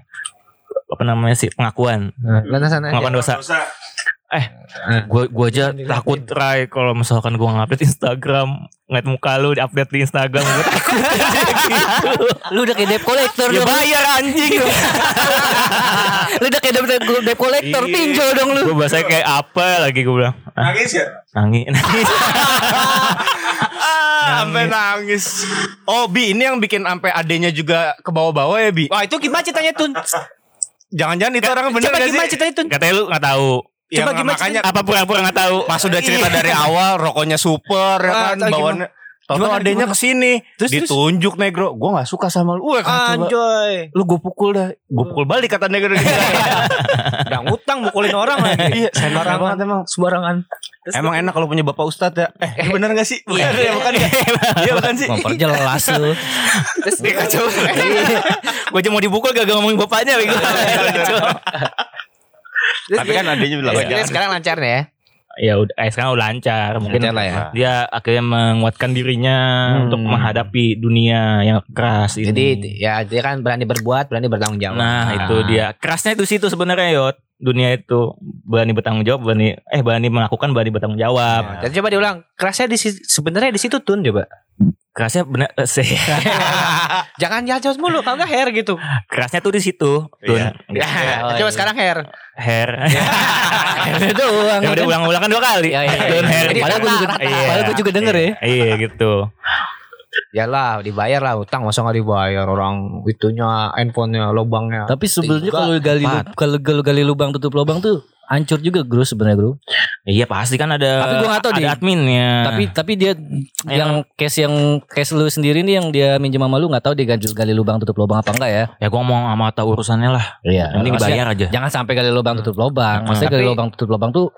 apa namanya sih pengakuan Nah, pengakuan dosa Dosa. Gue gua aja takut Rai kalau misalkan gue ngupdate Instagram ngeliat muka lu di update di Instagram gue takut gitu. Lu udah kayak debt collector Ya bayar anjing Lu udah kayak debt, debt collector Iya. pinjol dong lu. Gue bahasanya kayak apa lagi gue bilang ah, Nangis ya? Nangis Nangis Ah, sampai nangis. Oh, Bi, ini yang bikin sampai adenya juga ke bawah-bawah ya, Bi? Wah itu gimana ceritanya Tun? Jangan-jangan itu orang bener Coba gak gimana sih? ceritanya Tun? Katanya lu gak tahu. Ya, Coba gimana makanya Apa pura-pura gak tahu? Pas udah cerita dari awal rokoknya super ya Ah, kan tahu bawaannya Tahu Gimana, adenya gimana? ke sini Terus, terus? ditunjuk negro, gue nggak suka sama lu. Wah. Anjoy. lu gue pukul dah, gue pukul balik kata negro. Udah ngutang mukulin orang lagi. iya, banget emang. Sembarangan. Emang enak kalau punya bapak ustad ya. Eh, ini bener gak sih? Bukan ya, bukan ya? Iya bukan sih. Memperjelas lu. Terus Iya, kacau. Gue cuma mau dipukul gak ngomongin bapaknya bego. Tapi kan adanya bilang sekarang lancar nih ya. Ya udah eh, sekarang udah lancar mungkin Lancar lah ya. dia akhirnya menguatkan dirinya Hmm. untuk menghadapi dunia yang keras ini. Jadi ya dia kan berani berbuat, berani bertanggung jawab. nah itu dia kerasnya itu situ sebenarnya yot dunia itu berani bertanggung jawab berani eh berani melakukan berani bertanggung jawab Jadi coba diulang. Kerasnya di sebenarnya di situ Tun coba. Kerasnya benar eh, sih Jangan jatuh mulu kalau enggak hair gitu. kerasnya tuh di situ tun Iya. Ya, coba sekarang hair. hair Akhirnya doang. ya udah ulang-ulang kan dua kali Ya, iya, iya. Tun, hair Jadi Padahal gue juga, Iya. padahal gue juga denger ya. iya gitu Yalah, dibayar lah utang masa nggak dibayar orang itunya handphonenya lubangnya. Tapi sebenarnya Tiga, kalau gali kalau gali lubang tutup lubang tuh hancur juga bro sebenarnya bro. Iya pasti kan ada Tapi gua nggak tahu ada deh. adminnya Tapi tapi dia yang case yang case lu sendiri nih yang dia minjem sama lu nggak tahu dia gali, gali lubang tutup lubang apa enggak ya? ya gua ngomong sama tahu urusannya lah Iya. yang penting dibayar aja Jangan sampai gali lubang tutup lubang. Maksudnya gali Tapi- lubang tutup lubang tuh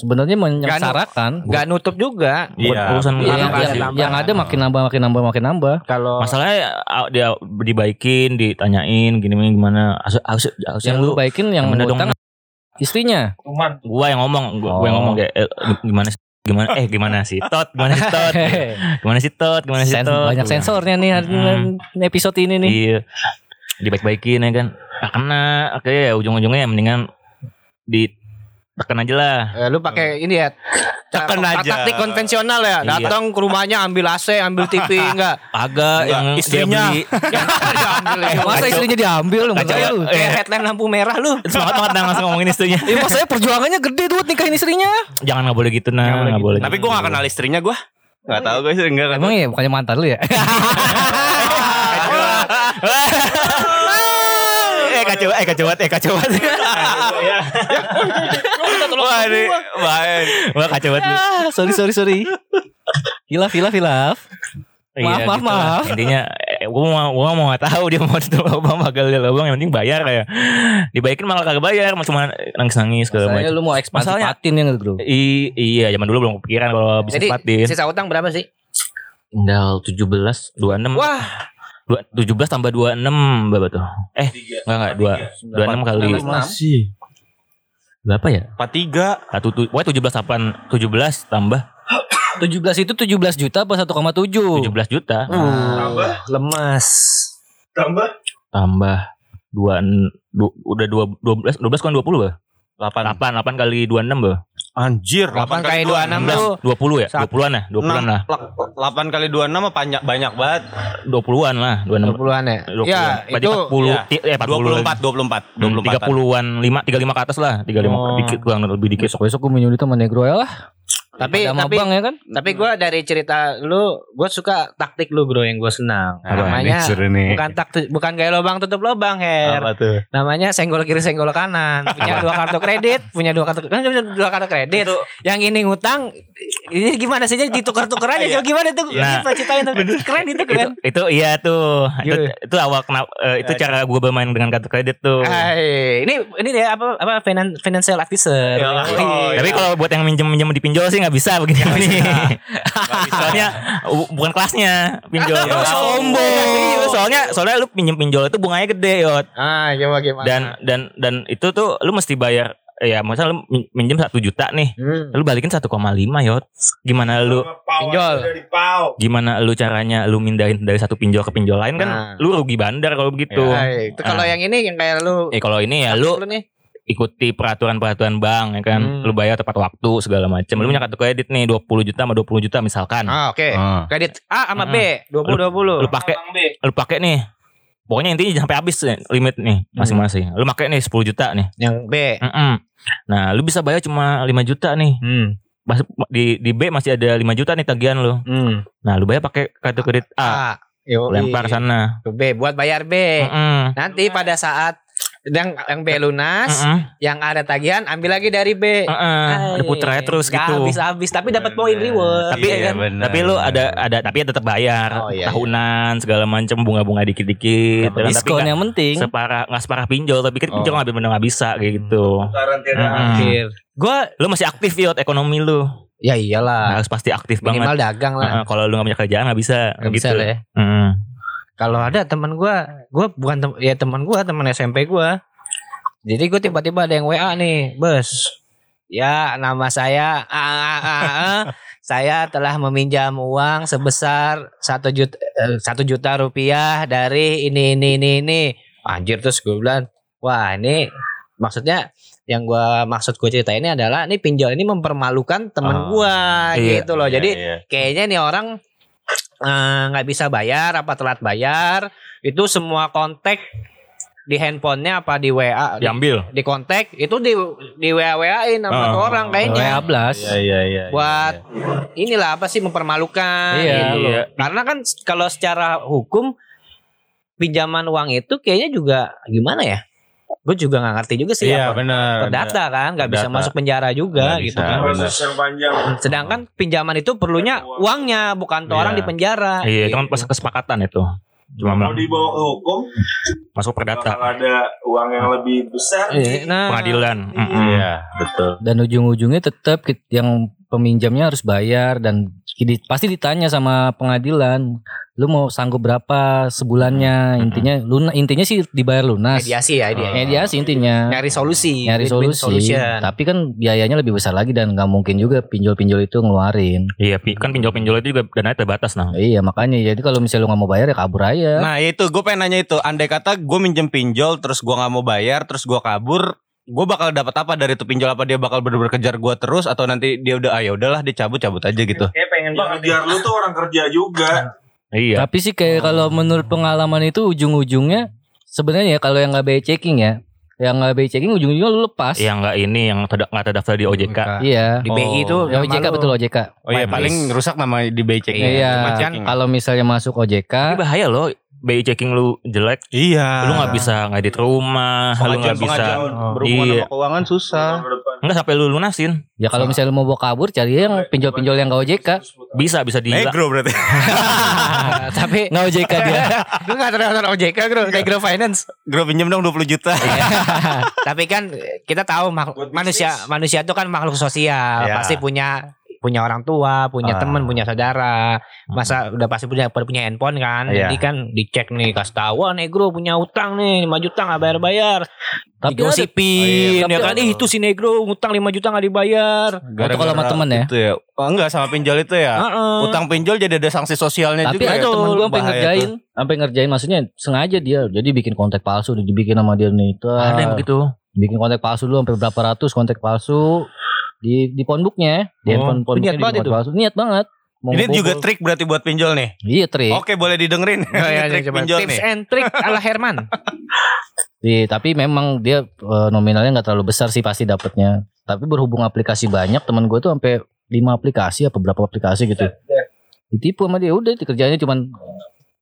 sebenarnya menyengsarakan. Nggak nutup juga. Iya. urusan Iya, yang, nambah. yang ada makin nambah makin nambah makin nambah. Kalau Masalahnya ah, dia dibaikin, ditanyain gini gimana. Harus harus harus Yang lu baikin yang yang ngutang istrinya. Kuman. Gua yang ngomong, gua, gua yang Oh. ngomong kayak eh, gimana sih? gimana eh gimana sih tot gimana sih tot gimana sih tot gimana sih tot banyak sensornya nih Hmm. episode ini nih. iya dibaik-baikin ya kan ah, kena akhirnya ya ujung-ujungnya ya mendingan di tekan aja lah eh, lu pakai ini ya. Tekan aja. Taktik konvensional ya. Iya. Datang ke rumahnya ambil AC, ambil TV enggak. agak yang istrinya. dia beli Masa istrinya diambil lu enggak lu? Kayak headlamp lampu merah lu. semangat banget nah langsung ngomongin istrinya Ya maksudnya perjuangannya gede tuh buat nikahin istrinya. jangan nggak boleh gitu nah nggak boleh Tapi gue gak kenal istrinya gue. Gak tau gue sih enggak. Emang ya bukannya mantan lu ya? eh kacau eh kacau eh kacau banget. Wah ini baik. Wah kacau banget lu. Ah, sorry sorry sorry. Hilaf hilaf hilaf. Maaf, maaf, gitu lah. maaf. Intinya eh, gue mau gue mau nggak tahu dia mau tutup lubang bakal dia lubang yang penting bayar kayak. Dibaikin malah kagak bayar, cuma nangis-nangis segala Saya macam. lu mau ekspansi Masalahnya- patin ya bro? I, iya zaman dulu belum kepikiran kalau bisa Jadi patin. sisa utang berapa sih? Tinggal 17 26. Wah, Dua, 17 tambah 26 berapa tuh? Eh, enggak enggak, 2 26 kali Masih. Berapa ya? 43. Satu tu, pokoknya 17 8 17 tambah 17 itu 17 juta apa 1,7? 17 juta Tambah. lemas. Tambah. tambah 2 du, udah 2 12 12 kan 20 bah. 8. 8 8 kali 26 bah. Anjir. 8 kali 26 tuh 20 ya? Satu. 20-an lah, 20-an lah. 8 kali 26 mah banyak banyak banget. 20-an lah, 26. 20-an ya. 20-an. Ya, Berarti itu 40 ya. eh 40 24 24 Hmm, 24. 30-an 5 35 ke atas lah 35 Oh. dikit kurang lebih dikit Besok besok gue minum itu sama Negro ya lah. Tapi Ada tapi mabang ya kan? tapi gue dari cerita lu, gue suka taktik lu bro yang gue senang. Apa Namanya nih. bukan taktik, bukan gaya lubang tutup lubang her. Apa tuh? Namanya senggol kiri senggol kanan. Punya dua kartu kredit, punya dua kartu kan punya dua kartu kredit. Yang ini ngutang, ini gimana sih jadi ditukar-tukar aja. Coba gimana tuh? Nah. Nah, ceritain tuh. Keren itu itu, keren. itu iya tuh itu, Iya. itu awal kenapa eh, itu cara gue bermain dengan kartu kredit tuh Hai, ini ini dia apa apa finan, financial advisor. Oh, Tapi iya. kalau buat yang minjem minjem di pinjol sih nggak bisa begini nih. Soalnya bu- bukan kelasnya pinjol. Ya, Sombong. Soalnya soalnya lu pinjem pinjol itu bunganya gede yot. Ah, coba gimana? Dan dan dan itu tuh lu mesti bayar ya misalnya lu min- minjem satu juta nih, Hmm. lu balikin 1,5 yot. Gimana lu Pinjol. Gimana lu caranya lu mindahin dari satu pinjol ke pinjol lain kan Nah. lu rugi bandar kalau begitu. Hai, itu kalau Ah. yang ini yang kayak lu Eh kalau ini ya lu lu nih. Ikuti peraturan-peraturan bank ya kan. Hmm. Lu bayar tepat waktu segala macam. Lu punya kartu kredit nih 20 juta sama 20 juta misalkan. Ah, oke. Ah. Kredit A sama Hmm. B 20 20. Lu pakai lu pakai nih. Pokoknya intinya jangan sampai habis nih, limit nih masing-masing. Lu pakai nih 10 juta nih. Yang B. Mm-mm. Nah, lu bisa bayar cuma 5 juta nih. Hmm. Mas- Di di B masih ada 5 juta nih tagihan lu. Hmm. Nah, lu bayar pakai kartu kredit A. A. Yo, Lempar sana. ke B buat bayar B. Mm-mm. Nanti pada saat yang yang B lunas, Mm-mm. yang ada tagihan ambil lagi dari B. Heeh, diputer aja terus Nggak gitu. Habis-habis tapi dapat poin reward. Tapi Iya, kan, benar. tapi lu ada ada tapi ya tetap bayar Oh, iya, tahunan segala macam bunga-bunga dikit-dikit. Dan tapi Diskon yang penting. separah nggak separah pinjol tapi kan pinjol Oh. nggak benar nggak bisa kayak gitu. Karantina. Mm-mm. Akhir. Gua Lu masih aktif yot ekonomi lu. ya iyalah. Harus pasti aktif Minimal banget. dagang lah. Heeh, kalau lu nggak punya kerjaan nggak bisa. Nggak gitu. bisa lah ya. Mm. Kalau ada teman gua, gua bukan tem- ya teman gua, teman SMP gua. Jadi gua tiba-tiba ada yang WA nih, bos. Ya, nama saya A, A, A, A. saya telah meminjam uang sebesar satu juta eh, satu juta rupiah dari ini ini ini ini. Anjir terus gue bilang, wah ini maksudnya yang gua maksud gue cerita ini adalah ini pinjol ini mempermalukan temen Oh, gua iya, gitu loh. Jadi Iya, iya. kayaknya nih orang eh, nggak bisa bayar apa telat bayar itu semua kontak di handphonenya apa di WA di, Diambil. di kontak itu di di WA WA-in sama Oh. orang kayaknya WA Blast. Iya iya iya. buat inilah apa sih mempermalukan Iya. gitu. Iya. Karena kan kalau secara hukum pinjaman uang itu kayaknya juga gimana ya? Gue juga nggak ngerti juga sih Iya apa. benar. Perdata kan, nggak bisa masuk penjara juga Nggak gitu bisa. kan. Proses yang panjang. Sedangkan pinjaman itu perlunya uangnya, bukan tuh Iya. orang di penjara. Iya, itu kan gitu. pas kesepakatan itu. Cuma Mau dibawa ke hukum, masuk perdata bakal ada uang yang lebih besar. Iya, nah, pengadilan. Mm-mm. Iya betul. Dan ujung-ujungnya tetap yang peminjamnya harus bayar dan di- pasti ditanya sama pengadilan, lu mau sanggup berapa sebulannya? Intinya luna intinya sih dibayar lunas. mediasi ya dia. Mediasi intinya. Nyari solusi, Nyari solusi. solution. Tapi kan biayanya lebih besar lagi dan nggak mungkin juga pinjol-pinjol itu ngeluarin. Iya, kan pinjol-pinjol itu juga dananya terbatas nah. Iya makanya jadi kalau misalnya lu nggak mau bayar ya kabur aja. Nah itu gue pengen nanya itu. Andai kata gue minjem pinjol terus gue nggak mau bayar terus gue kabur, gue bakal dapat apa dari itu pinjol apa dia bakal bener-bener kejar gue terus atau nanti dia udah ah ya udahlah dia cabut cabut aja gitu. Kayak pengen Yang ngejar lu tuh orang kerja juga. Iya. Tapi sih kayak kalau menurut pengalaman itu ujung-ujungnya sebenarnya ya kalau yang nggak bay checking ya, yang nggak bay checking ujung-ujungnya lu lepas. Yang nggak ini yang tidak nggak terdaftar di OJK. Iya. di BI itu Ya, OJK betul OJK. Oh iya paling rusak nama di BI checking. Iya, checking. kalau misalnya masuk OJK, Tapi bahaya loh. BI checking lu jelek, Iya. lu nggak bisa ngedit rumah, lu nggak bisa berhubungan Iya. sama keuangan susah. Tahun ke depan. nggak sampai lu lunasin. ya kalau misalnya lu mau bawa kabur, cari yang pinjol-pinjol yang nggak OJK. Bisa bisa di Negro berarti. tapi Nggak OJK dia. lu nggak terdaftar OJK bro kayak Grow Finance Gro pinjem dong 20 juta. tapi kan kita tahu manusia manusia itu kan makhluk sosial Iya. pasti punya punya orang tua punya Ah. teman punya saudara masa udah pasti punya punya handphone kan Iya. jadi kan dicek nih kasih tahu "Wah, negro punya utang nih 5 juta nggak bayar bayar Tapi digosipin ada- ya kan tapi ih itu si negro utang 5 juta nggak dibayar Itu kalau sama temen ya? Itu ya. Oh, enggak sama pinjol itu ya. Heeh. Utang pinjol jadi ada sanksi sosialnya Tapi juga. ada ya. temen gue sampai ngerjain, sampai ngerjain maksudnya sengaja dia. Jadi bikin kontak palsu, dibikin sama dia nih. Tuh, ada yang begitu. bikin kontak palsu dulu sampai berapa ratus kontak palsu di di phonebooknya, di Oh, handphone phonebooknya niat di banget itu. palsu. Niat banget. Mau Ini juga trik berarti buat pinjol nih. Iya trik. Oke, boleh didengerin. Oh, iya, Ini trik coba. pinjol tips nih. and trick ala Herman Iya, tapi memang dia eh, nominalnya nggak terlalu besar sih pasti dapatnya. Tapi berhubung aplikasi banyak, teman gue tuh sampai lima aplikasi apa berapa aplikasi gitu. Ditipu sama dia, udah dikerjainnya cuman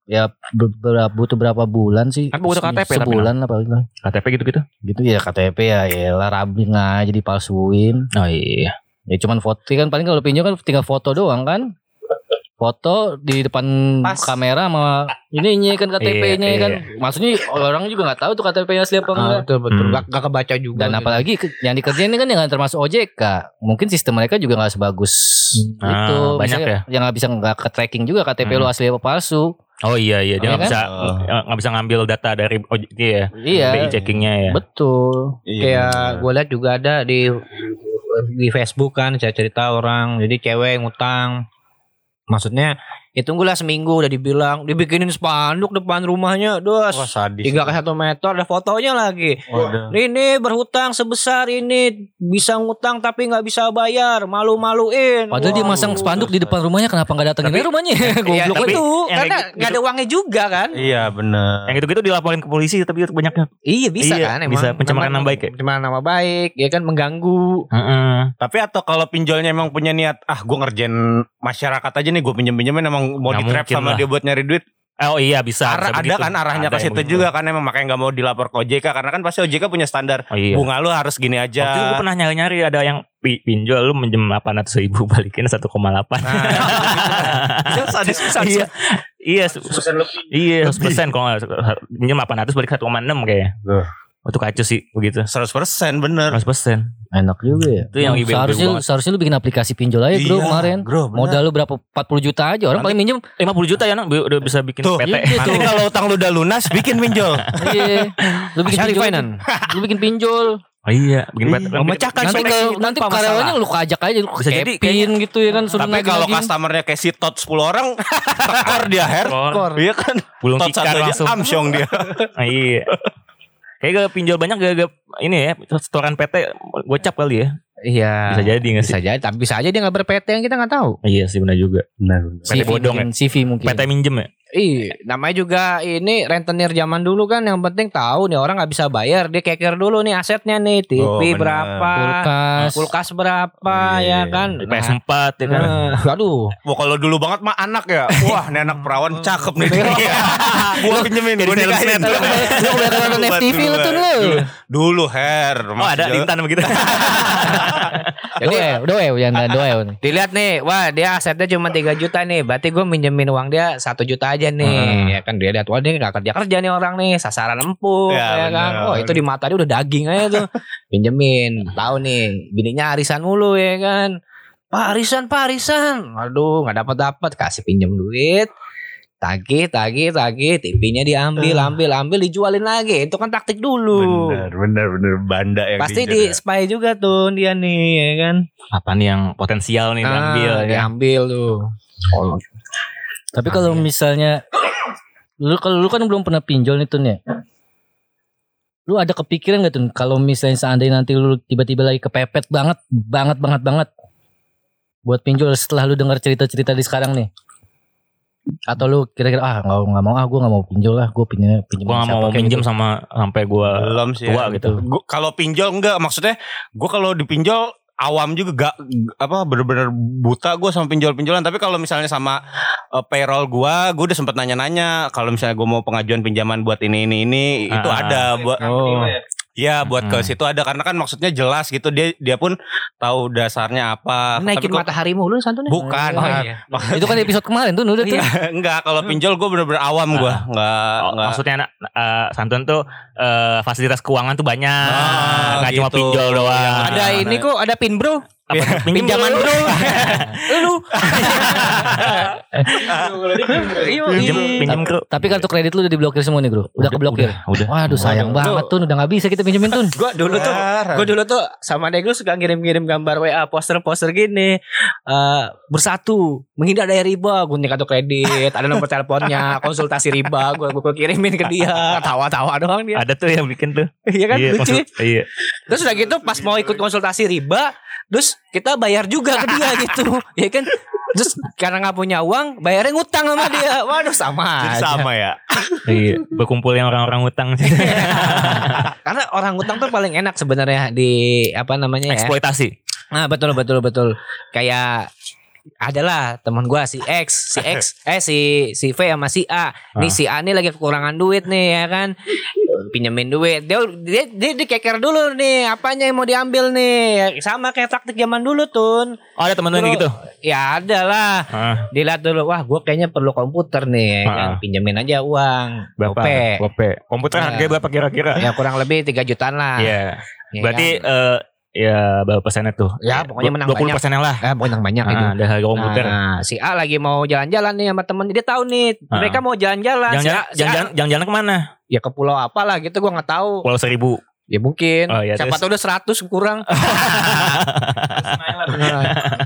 ya ber- ber- butuh berapa bulan sih? Kan butuh KTP sebulan apa gitu. KTP gitu-gitu. Gitu ya KTP ya, ya lah rabing aja dipalsuin. Oh iya. Ya cuman foto kan paling kalau pinjol kan tinggal foto doang kan. Foto di depan Pas. kamera sama ini kan KTP-nya Iya, kan. Maksudnya orang juga nggak tahu tuh KTP-nya asli apa enggak. Ah, betul betul Hmm. gak, gak kebaca juga Dan gitu. apalagi yang dikerjain ini kan yang termasuk OJK. Mungkin sistem mereka juga nggak sebagus Ah, itu. banyak Misalnya Yang nggak bisa nggak ke tracking juga KTP lu Hmm. asli apa palsu. Oh iya iya Iya dia nggak kan? bisa Oh. nggak bisa ngambil data dari OJK ya. Iya. BI checkingnya ya. Betul. Iya. kayak gue lihat juga ada di di Facebook kan saya cerita orang jadi cewek ngutang maksudnya Ya tunggulah seminggu udah dibilang dibikinin spanduk depan rumahnya, dos. Wah sadis. Tiga ke satu meter ada fotonya lagi. Ini berhutang sebesar ini bisa ngutang tapi nggak bisa bayar, malu-maluin. Padahal dia Waduh. masang spanduk di depan rumahnya kenapa nggak datengin Tapi- rumahnya? Iya, Goblok tapi- itu karena kayak nggak ada uangnya juga kan? Iya bener. Yang itu gitu dilaporin ke polisi tapi itu banyaknya. Iya bisa Iya, kan emang. bisa. Pencemaran nama baik ya? Pencemaran nama baik, ya kan mengganggu. Heeh. Tapi atau kalau pinjolnya emang punya niat, ah gue ngerjain masyarakat aja nih, gue pinjem pinjemin emang mau di trap sama lah. dia buat nyari duit. Oh iya bisa. Arah, bisa ada begitu. kan arahnya ke situ juga kan emang makanya nggak mau dilapor ke OJK karena kan pasti OJK punya standar Oh iya. bunga lu harus gini Waktu itu gue aja. pernah nyari-nyari ada yang pi- pinjol lu minjem 800 ribu balikin 1,8 sadis Iya Iya se- Iya 100% kalau Minjem 800 balik 1,6 kayaknya Itu kacau sih begitu 100% bener. 100% Enak juga ya. Itu yang IBB seharusnya banget. seharusnya lu bikin aplikasi pinjol aja bro Iya, kemarin. bro, bener. Modal lu berapa 40 juta aja orang paling minjem 50 juta ya nak udah bisa bikin Tuh, PT Iya, Nanti kalau utang lu udah lunas bikin pinjol. Iya. Lu bikin Syari pinjol. Lu bikin pinjol. Oh iya bikin PT Memecahkan Nanti tanpa nanti karyawannya lu ajak aja lu Bisa jadi kepin gitu ya kan suruh Tapi kalau customernya kayak si Tot 10 orang, tekor dia hair. Iya kan. Belum Tot satu aja amsyong dia. Iya Kayak gak pinjol banyak gak, gak ini ya setoran PT gocap kali ya. Iya. Bisa jadi gak sih? Bisa jadi, tapi bisa aja dia nggak ber-PT yang kita nggak tahu. Iya sih benar juga. CV PT bodong mungkin, CV mungkin. PT minjem ya Iya, namanya juga ini rentenir zaman dulu kan yang penting tahu nih orang nggak bisa bayar, dia keker dulu nih asetnya nih, TV Oh, bener. berapa, Kulkas. kulkas berapa Iya, ya kan. PS4 ya kan Nah, aduh. Wah kalau dulu banget mah anak ya. Wah ini anak perawan cakep nih. gua pinjemin, gua nikahin. Lu kebanyakan nonton FTV lu tuh lu. Dulu hair. Oh ada Lintan begitu Jadi Doe, doe jangan doe. dilihat nih, wah dia asetnya cuma 3 juta nih, berarti gue minjemin uang dia satu juta aja nih, Hmm. ya kan dia lihat wah dia nggak kerja kerja nih orang nih, sasaran empuk, Ya, ya, kan, bener. oh itu di mata dia udah daging aja tuh, pinjemin, tahu nih, bininya arisan mulu ya kan, pak arisan pak arisan, aduh nggak dapat dapat, kasih pinjem duit, tagih tagih tagih, TV-nya diambil ambil ambil dijualin lagi, itu kan taktik dulu. Bener, bener, bener. Banda yang Pasti di ya. spy juga tuh dia nih ya kan. Apa nih yang potensial nih diambil Ah, ya diambil tuh. Tapi kalau misalnya lu kalau lu kan belum pernah pinjol nih Tun ya. Lu ada kepikiran gak tuh kalau misalnya seandainya nanti lu tiba-tiba lagi kepepet banget, banget banget banget buat pinjol setelah lu dengar cerita-cerita di sekarang nih. Atau lu kira-kira ah nggak nggak mau ah gue nggak mau pinjol lah gue pinjam pinjam Gue gak mau minjem sama sampai gue Belum sih. tua ya. gitu Gua- kalau pinjol enggak maksudnya gue kalau dipinjol awam juga gak apa bener-bener buta gue sama pinjol-pinjolan tapi kalau misalnya sama eh, payroll gue gue udah sempet nanya-nanya kalau misalnya gue mau pengajuan pinjaman buat ini ini ini itu Ah. ada buat Oh. Ya buat ke Hmm. situ ada karena kan maksudnya jelas gitu dia dia pun tahu dasarnya apa Naikin kok- matahari mulu santunnya. bukan Oh, iya. Itu kan episode kemarin tuh udah tuh. enggak kalau pinjol gue bener-bener awam gue nggak Oh, nggak maksudnya anak eh, santun tuh eh, fasilitas keuangan tuh banyak, Ah, nggak cuma gitu. pinjol doang. Ya. Ada Nah, ini nah. kok, ada pin bro. Apa, Pinjaman bro. Lu. Iya, iya. pinjem bro. Tapi kartu kredit lu udah diblokir semua nih bro. Udah keblokir. Udah. Waduh sayang banget tuh udah nggak bisa kita pinjemin tuh. Gue dulu tuh, gue dulu tuh sama Degel suka ngirim-ngirim gambar WA poster-poster gini. Eh bersatu, menghindar dari riba, gunting kartu kredit, ada nomor teleponnya, konsultasi riba, gue gue kirimin ke dia, tawa-tawa doang dia. Ada tuh yang bikin tuh. Iya kan, lucu. iya. Terus udah gitu pas mau ikut konsultasi riba, terus kita bayar juga ke dia gitu, ya kan? Terus karena nggak punya uang, bayarnya ngutang sama dia. Waduh sama. Jadi aja. sama ya Iya, berkumpul yang orang-orang utang Karena orang ngutang tuh paling enak sebenarnya di apa namanya ya? eksploitasi. Nah betul betul betul. Kayak adalah teman gua si X, si X, eh si si V sama si A. Nih si A nih lagi kekurangan duit nih ya kan. Pinjemin duit. Dia dia dia, dia keker dulu nih, apanya yang mau diambil nih. Sama kayak taktik zaman dulu tuh. Oh, ada temen lu yang gitu. Ya ada lah. Ah, Dilihat dulu, wah gue kayaknya perlu komputer nih, ya kan? Ah. pinjemin aja uang, berapa? Gope. Gope. Komputer Iya. harganya berapa kira-kira? Ya kurang lebih 3 jutaan lah. Iya. Ya Berarti kan? eh ya berapa persennya tuh? Ya, pokoknya menang 20 banyak. persenan lah. Eh, banyak banyak itu. Ah, ada harga komputer. Nah, si A lagi mau jalan-jalan nih sama temen dia tahu nih Ah. mereka mau jalan-jalan. Si Jangan-jangan A- si A- jangan-jangan jangan-jangan ke mana? ya ke pulau apa lah gitu gua nggak tahu. Pulau Seribu. Ya mungkin. Oh, iya, Siapa terus? tahu udah 100 kurang. Nah,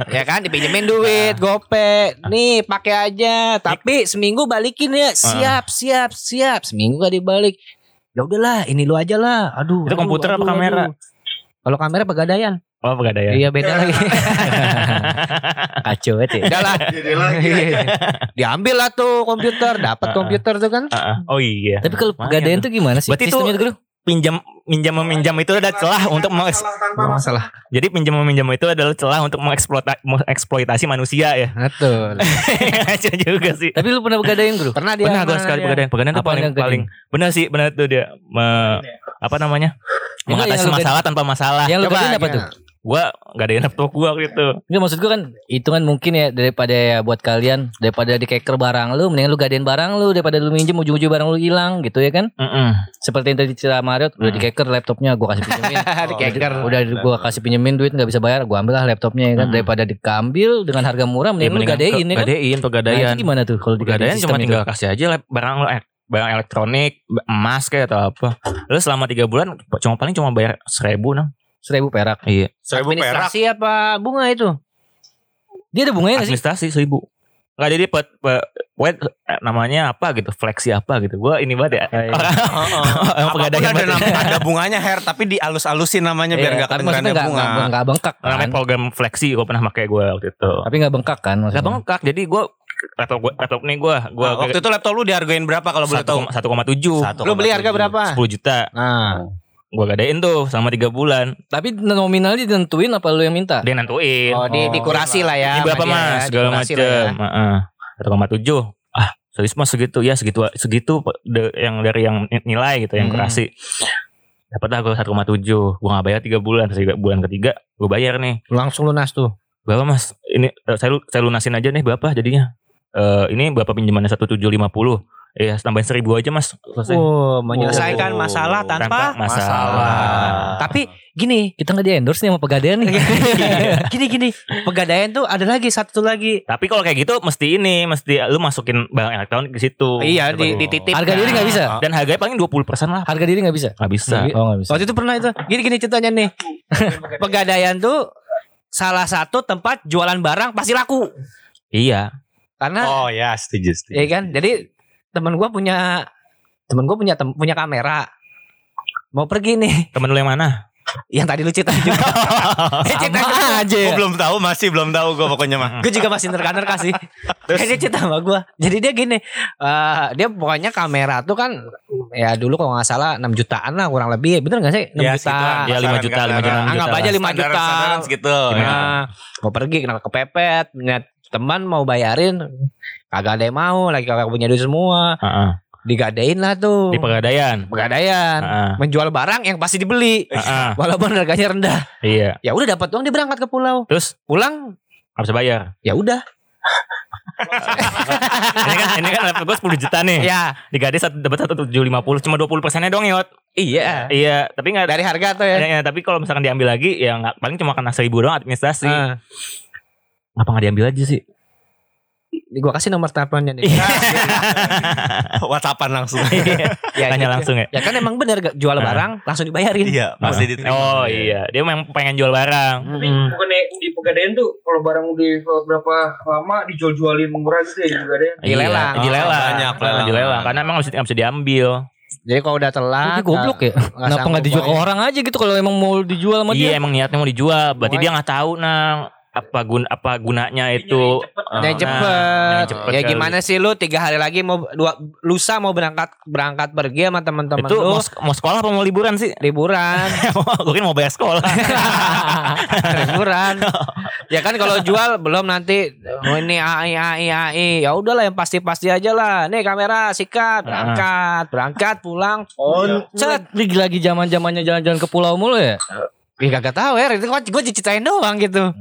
ya kan dipinjemin duit gope nih pakai aja tapi seminggu balikin ya siap siap siap seminggu gak dibalik ya udahlah ini lu aja lah aduh Itu aduh, komputer apa aduh, kamera? aduh. Kalau kamera pegadaian Oh pegadaian. iya beda lagi Kacau banget ya. udah lah Jadi lagi. diambil lah tuh komputer dapat komputer tuh kan Ah, ah. oh iya. Tapi kalau pegadaian tuh. gimana sih? Berarti itu- Sistemnya tuh Guru? pinjam minjam meminjam itu ada celah untuk masalah. jadi pinjam meminjam itu adalah celah untuk mengeksploita- mengeksploitasi manusia ya. betul Aja juga sih. Tapi lu pernah pegadaian Guru? pernah dia Benar gue sekali. Pegadaian tuh Apa paling paling benar sih benar tuh dia me- apa namanya? Mengatasi masalah tanpa masalah. Yang lu apa tuh? Gua gak ada laptop gua gitu. Enggak maksud gua kan itu kan mungkin ya daripada ya buat kalian daripada di keker barang lu mendingan lu gadein barang lu daripada lu minjem ujung-ujung barang lu hilang gitu ya kan Mm-mm. seperti yang tadi cerita Mario udah di keker laptopnya gua kasih pinjemin Dikeker. udah gua kasih pinjemin duit nggak bisa bayar gua ambil lah laptopnya ya kan Mm-mm. daripada diambil dengan harga murah mending lu mendingan gadein ke- ya kan Gadein, nah, pegadaian. itu gimana tuh kalau Pegadaian cuma sistem tinggal itu? kasih aja lap- barang eh, barang elektronik, emas kayak atau apa. Lalu selama tiga bulan cuma paling cuma bayar seribu nang. Seribu perak Iya. Seribu perak. administrasi apa bunga itu dia ada bunganya nggak sih Administrasi seribu. Nggak jadi pe, pe, pokoknya, eh, namanya apa gitu, fleksi apa gitu. Gua ini banget ya. Kayak- Orang Apa pun pegadaian ada, banget. nama, ada bunganya hair tapi dialus-alusin namanya biar Iya, nggak tapi kedengerannya maksudnya nggak bunga. nggak nggak bengkak kan Namanya program fleksi gue pernah pakai gue waktu itu. tapi nggak bengkak kan Gak maksudnya bengkak. Jadi gue laptop gua, laptop nih gue gue Nah, waktu itu laptop lu dihargain berapa kalau boleh tahu? satu koma tujuh Satu lu beli harga berapa sepuluh juta. nah Gue gadein tuh selama tiga bulan. tapi nominalnya ditentuin apa lu yang minta Dia nentuin. oh di Oh, dikurasi lah ya ini berapa sama mas? ya, Segala macam. ya. Satu koma tujuh. Ah serius mas segitu ya segitu segitu de- yang dari yang nilai gitu yang Hmm. kurasi. Dapat lah gue satu koma tujuh. Gue nggak bayar tiga bulan. Tiga- bulan ketiga gue bayar nih. langsung lunas tuh Berapa mas? Ini eh, saya saya lunasin aja nih berapa jadinya? Eh ini berapa pinjamannya satu tujuh lima puluh? Iya tambahin seribu aja mas. Selesai. Oh, menyelesaikan Oh, masalah tanpa, tanpa masalah. Tapi gini, kita nggak di endorse nih sama pegadaian nih gini gini, pegadaian tuh ada lagi satu lagi. Tapi kalau kayak gitu mesti ini, mesti lu masukin barang elektronik di situ. Iya, di, Dapat- dititip. harga diri nggak bisa Dan harganya paling 20% lah. harga diri nggak bisa Nggak bisa. oh nggak bisa Waktu itu pernah itu. Gini gini ceritanya nih. pegadaian tuh salah satu tempat jualan barang pasti laku. Iya. Karena Oh ya, setuju, setuju. ya kan, jadi temen gua punya temen gua punya tem- punya kamera. Mau pergi nih, Temen lu yang mana? yang tadi lu cerita juga. Eh, cerita sama aja Gue belum tahu, masih belum tahu gue pokoknya mah. gue juga masih nerka-nerka sih. Terus dia cerita sama gue. Jadi dia gini, eh dia pokoknya kamera tuh kan ya dulu kalau nggak salah 6 jutaan lah kurang lebih. Bener gak sih? 6 Ya, juta. Ya, lima Pasaran juta, lima juta, enam Anggap juta aja lah. 5 juta. Segitu. Nah, mau pergi kena kepepet, niat teman mau bayarin kagak ada yang mau lagi kagak punya duit semua Heeh. digadein lah tuh Di pegadaian. pegadaian Heeh. menjual barang yang pasti dibeli Heeh. walaupun harganya rendah Iya. ya udah dapat uang dia berangkat ke pulau Terus pulang bisa bayar. ya udah ini kan ini kan laptop gue 10 juta nih. ya Digade satu dapat satu tujuh lima puluh cuma 20 persennya dong yot. iya Iya, tapi nggak dari harga tuh ya Ya, ya, tapi kalau misalkan diambil lagi ya nggak paling cuma kena seribu doang administrasi. Ah. Ngapa nggak diambil aja sih? Ini gua kasih nomor teleponnya nih. Whatsappan langsung. ya, Tanya gitu. langsung ya. Ya kan emang bener gak jual Ah. barang langsung dibayarin. Iya, pasti diterima. Oh iya, dia memang pengen jual barang. Mm-mm. Bukannya di pegadaian tuh kalau barang udah berapa lama dijual-jualin murah gitu ya di pegadaian. Dilelang. Iya, dilelang. Oh, banyak Nah, lelang. dilelang. Karena emang bisa, nggak bisa diambil. Jadi kalau udah telat, Tapi goblok ya. Kenapa nggak dijual ke orang aja gitu kalau emang mau dijual sama Iya dia? emang niatnya mau dijual. Berarti dia nggak tahu nang apa gun apa gunanya itu. Yang Nah, cepet. yang cepet ya kali. gimana sih lu tiga hari lagi mau dua lusa mau berangkat berangkat pergi sama teman-teman Itu lu? mau, sek- mau sekolah apa mau liburan sih? liburan. Gue kira mau bayar sekolah. liburan. Ya kan kalau jual belum nanti oh ini AI AI AI ya udahlah yang pasti-pasti aja lah. Nih kamera sikat. Berangkat berangkat pulang. On cet. Ini lagi zaman zamannya jalan-jalan ke pulau mulu ya? Ih gak tahu ya itu gue ceritain doang gitu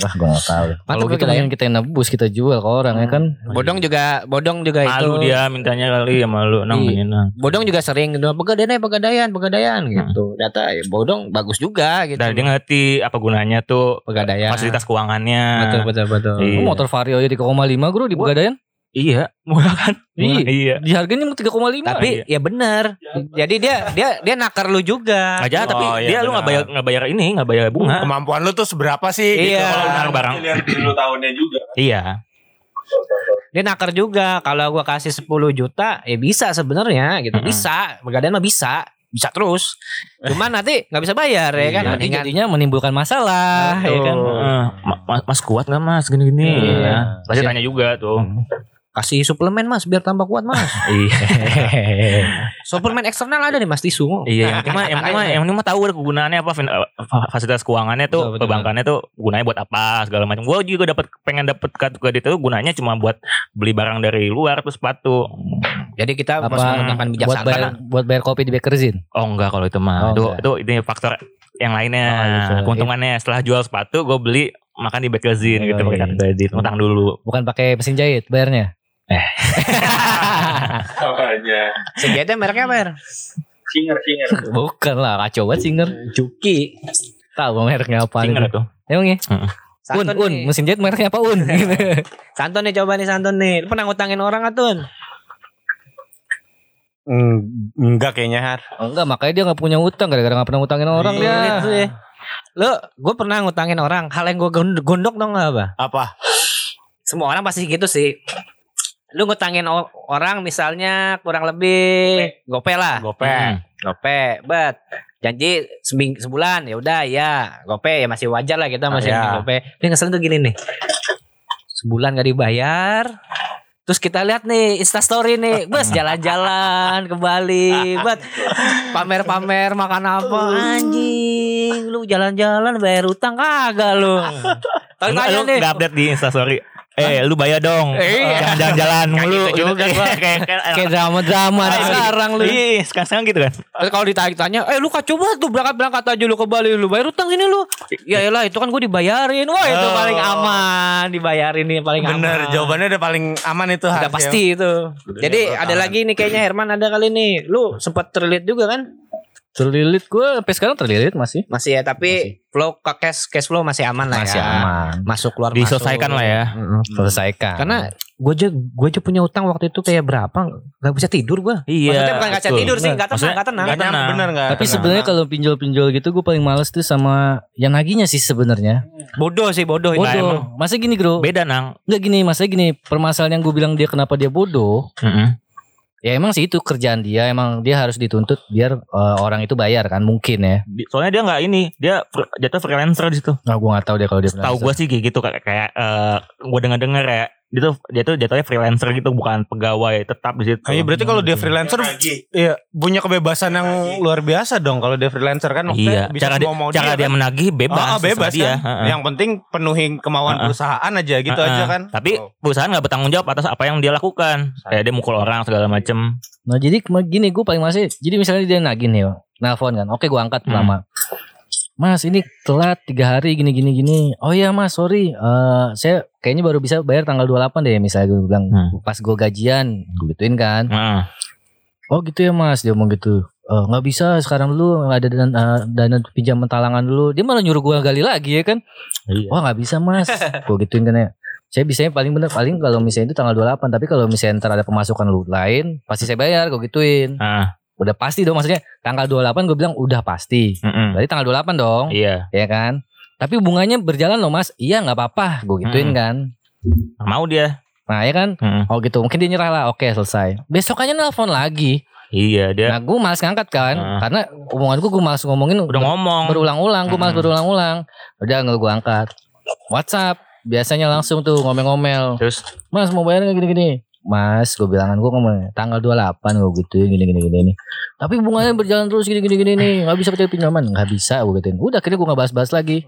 Wah gue gak tahu. Kalau gitu kita ya. mending kita yang nebus kita jual ke orang ya kan? bodong juga bodong juga malu itu dia mintanya kali ya malu nang Iya. nang. bodong juga sering gitu pegadaian aja, pegadaian pegadaian gitu data ya, bodong bagus juga gitu Dan dia ngerti apa gunanya tuh pegadaian fasilitas keuangannya. betul betul betul Iya. Motor Vario aja 3,5 bro di Pegadaian. Iya, murah kan? Iya. iya. Di harganya 3,5. Tapi ya bener. Jadi dia dia dia nakar lu juga. Nggak jahat, tapi Oh, iya, dia lu nggak bayar benar. nggak bayar ini, nggak bayar bunga. Kemampuan lu tuh seberapa sih? gitu. Iya. Kalau naruh barang. Lihat dulu tahunnya juga. Iya. Dia nakar juga. Kalau gua kasih 10 juta, ya bisa sebenarnya gitu. Mm-mm. Bisa. Pegadaian mah bisa. Bisa terus. Cuman nanti nggak bisa bayar ya kan. Nanti jadinya menimbulkan masalah, ya kan? Eh, ma- ma- mas kuat nggak mas gini-gini? Iya. Ya. Pasti tanya juga tuh. Kasih suplemen mas biar tambah kuat mas. Iya. suplemen eksternal ada nih mas tisu. Iya, yang penting mah, yang penting mah, yang penting mah tahu deh kegunaannya apa, eh, fa- fasilitas keuangannya tuh, Betul, betul. perbankannya tuh gunanya buat apa segala macam. Gue juga dapat pengen dapat kartu kredit itu gunanya cuma buat beli barang dari luar tuh sepatu. Jadi kita Apa menggunakan buat bijaksana. bayar buat bayar kopi di Bakerzin? Oh enggak kalau itu mah, Oh, itu itu ini faktor yang lainnya. Oh, gitu. Keuntungannya setelah jual sepatu, gue beli makan di Bakerzin Oh, gitu pakai iya. kartu kredit, ngutang dulu. Bukan pakai mesin jahit bayarnya. Makanya. Senjata mereknya apa? Er? Singer, singer. Bukan lah, kacau banget singer. Cuki. Tahu mereknya apa Singer nih? tuh. Emang ya? Un, Santun un, nih. mesin jahit mereknya apa un? Santun nih coba nih Santun nih. Lu pernah ngutangin orang atun? Mm, Enggak kayaknya Har. Oh, enggak, makanya dia nggak punya utang gara-gara nggak pernah ngutangin orang Iya, dia. itu ya. Lu, gue pernah ngutangin orang. Hal yang gue gondok dong gak apa? Apa? Semua orang pasti gitu sih. Lu ngutangin orang misalnya kurang lebih gope lah. Gope. Hmm. Gope, bet. Janji seming sebulan ya udah ya gope ya masih wajar lah kita masih Ah, ya. gope. Dia ngeselin tuh gini nih. Sebulan gak dibayar. Terus kita lihat nih Instastory nih Bos jalan-jalan ke Bali Bet Pamer-pamer makan apa Anjing Lu jalan-jalan bayar utang kagak lu tanya lu nih nggak update di Instastory. Eh, lu bayar dong. Iya. Jangan jalan-jalan mulu. gitu juga gua. kayak kayak Kayak drama-drama Ah, sekarang lu. Iya, sekarang gitu kan. Kalau ditanya, eh lu kacau banget tuh berangkat-berangkat aja lu ke Bali lu bayar utang sini lu. Ya elah itu kan gue dibayarin. Wah itu Oh. paling aman, dibayarin nih paling Bener, aman. jawabannya udah paling aman itu. Udah pasti itu. Jadi ada lagi nih kayaknya Herman ada kali nih. Lu sempat terlilit juga kan? Terlilit gue sampai sekarang terlilit masih. Masih ya, tapi flow ke cash cash flow masih aman lah Masih ya. aman. Masuk keluar Diselesaikan masuk. lah ya. Mm-mm. Selesaikan. Karena gue aja gue aja punya utang waktu itu kayak berapa? Gak bisa tidur gue. Iya. Maksudnya bukan gak bisa tidur sih, gak tenang, Maksudnya gak tenang. Nggak nyampe, bener nggak? Tapi Tenang. sebenarnya kalau pinjol-pinjol gitu gue paling males tuh sama yang naginya sih sebenarnya. Bodoh sih bodoh. Bodoh. Masa gini bro? Beda nang. Enggak gini, masa gini. Permasalahan yang gue bilang dia kenapa dia bodoh. Ya emang sih itu kerjaan dia. Emang dia harus dituntut biar eh, orang itu bayar kan mungkin ya. Soalnya dia nggak ini, dia jatuh freelancer di situ. Nah gue nggak tahu deh kalau dia. Tahu gue sih kayak gitu kayak kayak eh, gue dengar dengar ya. Dia tuh dia tuh jatuhnya freelancer gitu bukan pegawai tetap di situ. Kayaknya berarti kalau dia freelancer Iya, punya kebebasan yang luar biasa dong kalau dia freelancer kan maksudnya Iya, bisa cara dia, mau mau cara dia, kan? menagih Ah, bebas, bebas terserah dia. kan. Heeh. Yang penting penuhi kemauan Heeh. perusahaan aja gitu Heeh. aja kan. Tapi Oh. perusahaan nggak bertanggung jawab atas apa yang dia lakukan. Kayak dia mukul orang segala macem. Nah jadi gini gue paling masih. Jadi misalnya dia nagih nih, nelfon kan. Oke gue angkat Hmm. Mas ini telat tiga hari gini gini gini. Oh iya mas sorry. Eh saya kayaknya baru bisa bayar tanggal 28 deh. Misalnya gue bilang Hmm. pas gue gajian. Gue gituin kan. Heeh. Oh gitu ya mas. Dia ngomong gitu. "Eh, nggak bisa sekarang dulu nggak ada dana, eh, dana pinjaman talangan dulu. Dia malah nyuruh gue gali lagi ya kan. Iya. Wah nggak bisa mas. gue gituin kan ya. Saya bisanya paling bener paling kalau misalnya itu tanggal 28 tapi kalau misalnya ntar ada pemasukan lu lain pasti saya bayar gue gituin. Heeh. Udah pasti dong maksudnya tanggal 28 gue bilang udah pasti. Heeh. Berarti tanggal 28 dong, Iya. ya kan? Tapi bunganya berjalan loh Mas. Iya nggak apa-apa, gue gituin Mm. kan. Mau dia. Nah ya kan? Heeh. Oh gitu, mungkin dia nyerah lah. Oke selesai. Besokannya nelpon lagi. Iya dia. Nah gue malas ngangkat kan, Mm. karena omongan gue malas ngomongin Udah ngomong. berulang-ulang. Gue malas Mm. berulang-ulang. Udah nggak gue angkat. WhatsApp biasanya langsung tuh ngomel-ngomel. Terus Mas mau bayar nggak gini-gini? Mas, gue bilangan gue ngomong tanggal 28 gue gituin gini-gini gini nih. Tapi bunganya berjalan terus gini-gini gini nih. Nggak bisa percaya pinjaman, nggak bisa gue gituin. Udah akhirnya gue nggak bahas-bahas lagi.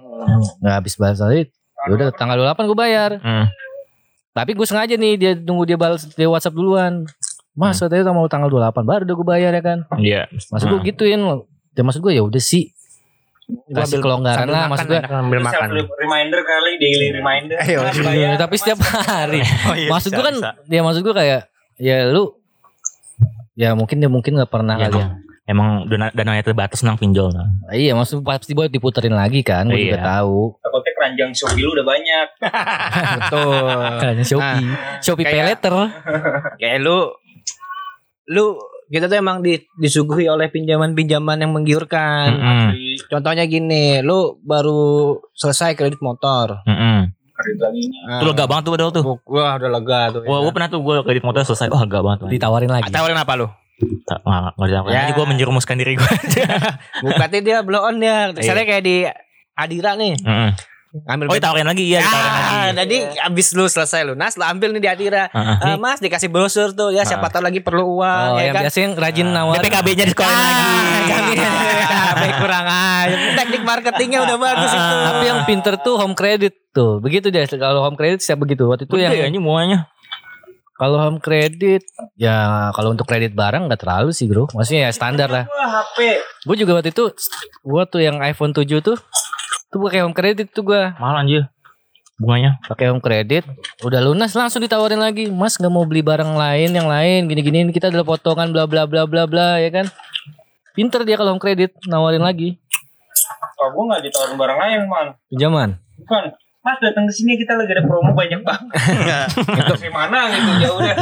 Nggak habis bahas lagi. Ya udah tanggal 28 gue bayar. Hmm. Tapi gue sengaja nih dia tunggu dia balas dia WhatsApp duluan. Mas katanya mau tanggal 28 baru udah gue bayar ya kan. Iya. Maksud gue gituin. Ya maksud gue ya udah sih. Kasih kelonggaran lah maksud gue. Sambil Itu makan. reminder kali, daily reminder. Ayo. Ya, tapi setiap hari. Oh, iya, maksud gue kan bisa. ya maksud gue kayak ya lu ya mungkin dia mungkin nggak pernah Iya, kali ya. Emang dana dananya terbatas nang pinjol. Nang. Iya maksud pasti buat diputerin lagi kan gue juga Iya. tahu. Takutnya keranjang Shopee lu udah banyak. Betul. Kayaknya Shopee. Shopee Pay kayak- Later. Kayak lu lu kita tuh emang di, disuguhi oleh pinjaman-pinjaman yang menggiurkan. Mm-mm. Contohnya gini, lu baru selesai kredit motor. Mm-mm. Kredit lagi. Nah, Itu lega banget tuh padahal tuh. Wah, udah lega tuh. Wah, ya. gue pernah tuh gue kredit motor selesai. Wah, lega banget. tuh. Ditawarin lagi. Tawarin apa lu? Tak, nggak, nggak ditawarin. Ya. Aja gue menjerumuskan diri gue. Berarti dia blow on dia. Misalnya kayak di Adira nih. Mm-mm. Ambil Oh, ditawarin lagi ya, ditawarin lagi. Ah, jadi abis lu selesai lunas, lu ambil nih di Adira. Heeh. Eh, mas dikasih brosur tuh ya siapa tahu lagi perlu uang Oh, ya yang kan. biasanya rajin nawarin. BPKB-nya disekolahkan lagi. Ah, Jangan Baik kurang aja. Teknik marketingnya udah bagus itu. Tapi yang pinter tuh home credit tuh. Begitu deh kalau home credit siapa begitu. Waktu itu Gede yang ya semuanya. kalau home credit ya kalau untuk kredit barang nggak terlalu sih bro. Maksudnya ya standar lah. Gue juga waktu itu gue tuh yang iPhone 7 tuh tuh pakai home credit tuh gue Mahal anjir. Bunganya. pakai home credit udah lunas langsung ditawarin lagi mas nggak mau beli barang lain yang lain gini-gini kita adalah potongan bla bla bla bla bla ya kan pinter dia kalau home credit nawarin lagi Oh, gua nggak ditawarin barang lain, man. pinjaman Bukan. Mas datang ke sini kita lagi ada promo banyak banget. Itu di mana gitu ya udah.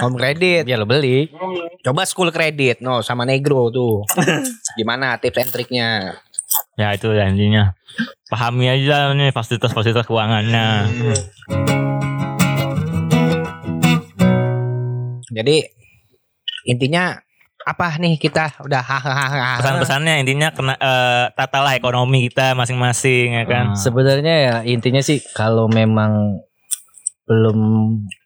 Home credit. ya lo beli Hmm. Coba school credit no sama Negro tuh. Gimana tips and triknya? Ya itu ya intinya. Pahami aja nih fasilitas-fasilitas keuangannya. Jadi intinya apa nih kita udah. Pesan-pesannya intinya kena eh, tatalah ekonomi kita masing-masing ya kan. sebenarnya ya intinya sih kalau memang belum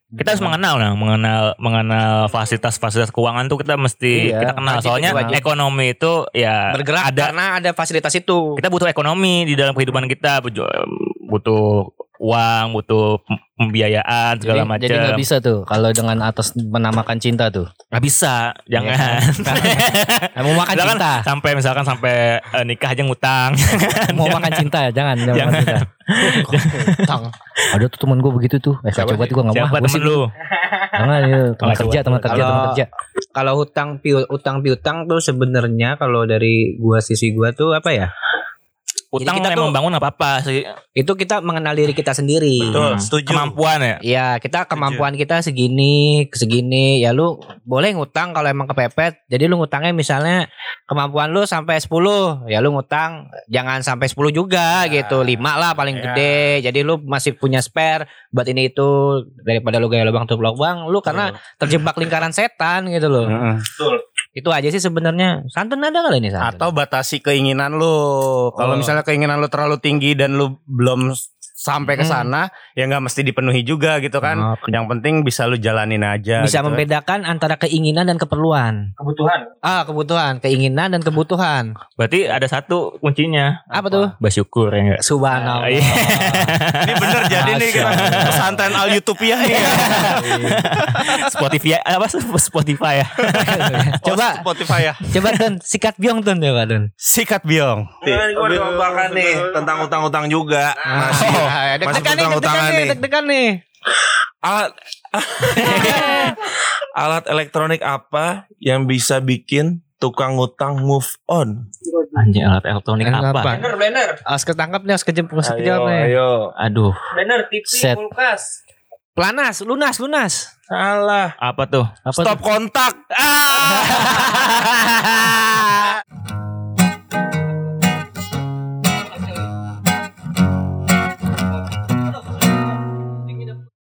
Kita harus mengenal nah, mengenal mengenal fasilitas-fasilitas keuangan tuh kita mesti Iya, kita kenal. wajib, Soalnya wajib. ekonomi itu ya bergerak ada karena ada fasilitas itu. kita butuh ekonomi di dalam kehidupan kita butuh butuh uang butuh pem- pembiayaan segala jadi, macam jadi nggak bisa tuh kalau dengan atas menamakan cinta tuh? Nggak bisa jangan. Mau makan Misalkan cinta. sampai misalkan sampai eh, nikah aja ngutang. Mau makan cinta ya jangan. Jangan, Jangan. makan cinta. Tang. ada tuh temen gue begitu tuh. Eh Siapa coba tuh gue nggak mau siapa Gua temen lu? Jangan ya teman kerja teman kerja teman Kalau- kerja. Kalau hutang piu utang piutang tuh sebenarnya kalau dari gua sisi gua tuh apa ya? Utang kita memang tuh- bangun apa apa sih Itu kita mengenal diri kita sendiri. Hmm. kemampuan ya Iya, kita kemampuan kita segini, segini. Ya lu boleh ngutang kalau emang kepepet. Jadi lu ngutangnya misalnya kemampuan lu sampai 10, ya lu ngutang jangan sampai 10 juga gitu. 5 lah paling Ya. gede. Jadi lu masih punya spare buat ini itu daripada lu gaya lubang tutup lubang, lu karena terjebak lingkaran setan gitu loh. Betul. Itu aja sih sebenarnya. Santun ada kali ini santun. Atau batasi keinginan lu. Kalau Oh. misalnya keinginan lu terlalu tinggi dan lu belum sampai ke Hmm. sana, ya nggak mesti dipenuhi juga gitu kan. Oh, Yang penting bisa lu jalanin aja. bisa gitu kan. membedakan antara keinginan dan keperluan. Kebutuhan. Ah, kebutuhan, keinginan dan kebutuhan. berarti ada satu kuncinya Apa tuh? bersyukur ya enggak Subhanallah. Iya. Ini bener jadi nih kita pesantren al Utopia nih. Spotify apa Spotify ya Coba Oh, Spotify ya. Coba Tun, sikat biong Tun coba Tun. Sikat biong. Ini gue nih tentang utang-utang juga. Masih Masih deg-degan nih, deg-degan nih, nih. deg-degan nih. Alat alat elektronik apa yang bisa bikin tukang utang move on? anjing alat elektronik Apa? apa Blender, blender. As ketangkep nih, as kejep, as kejawab nih. ayo. aduh Blender, TV, Set. kulkas. Planas, lunas, lunas. Salah. apa tuh apa Stop tuh? kontak. Ah.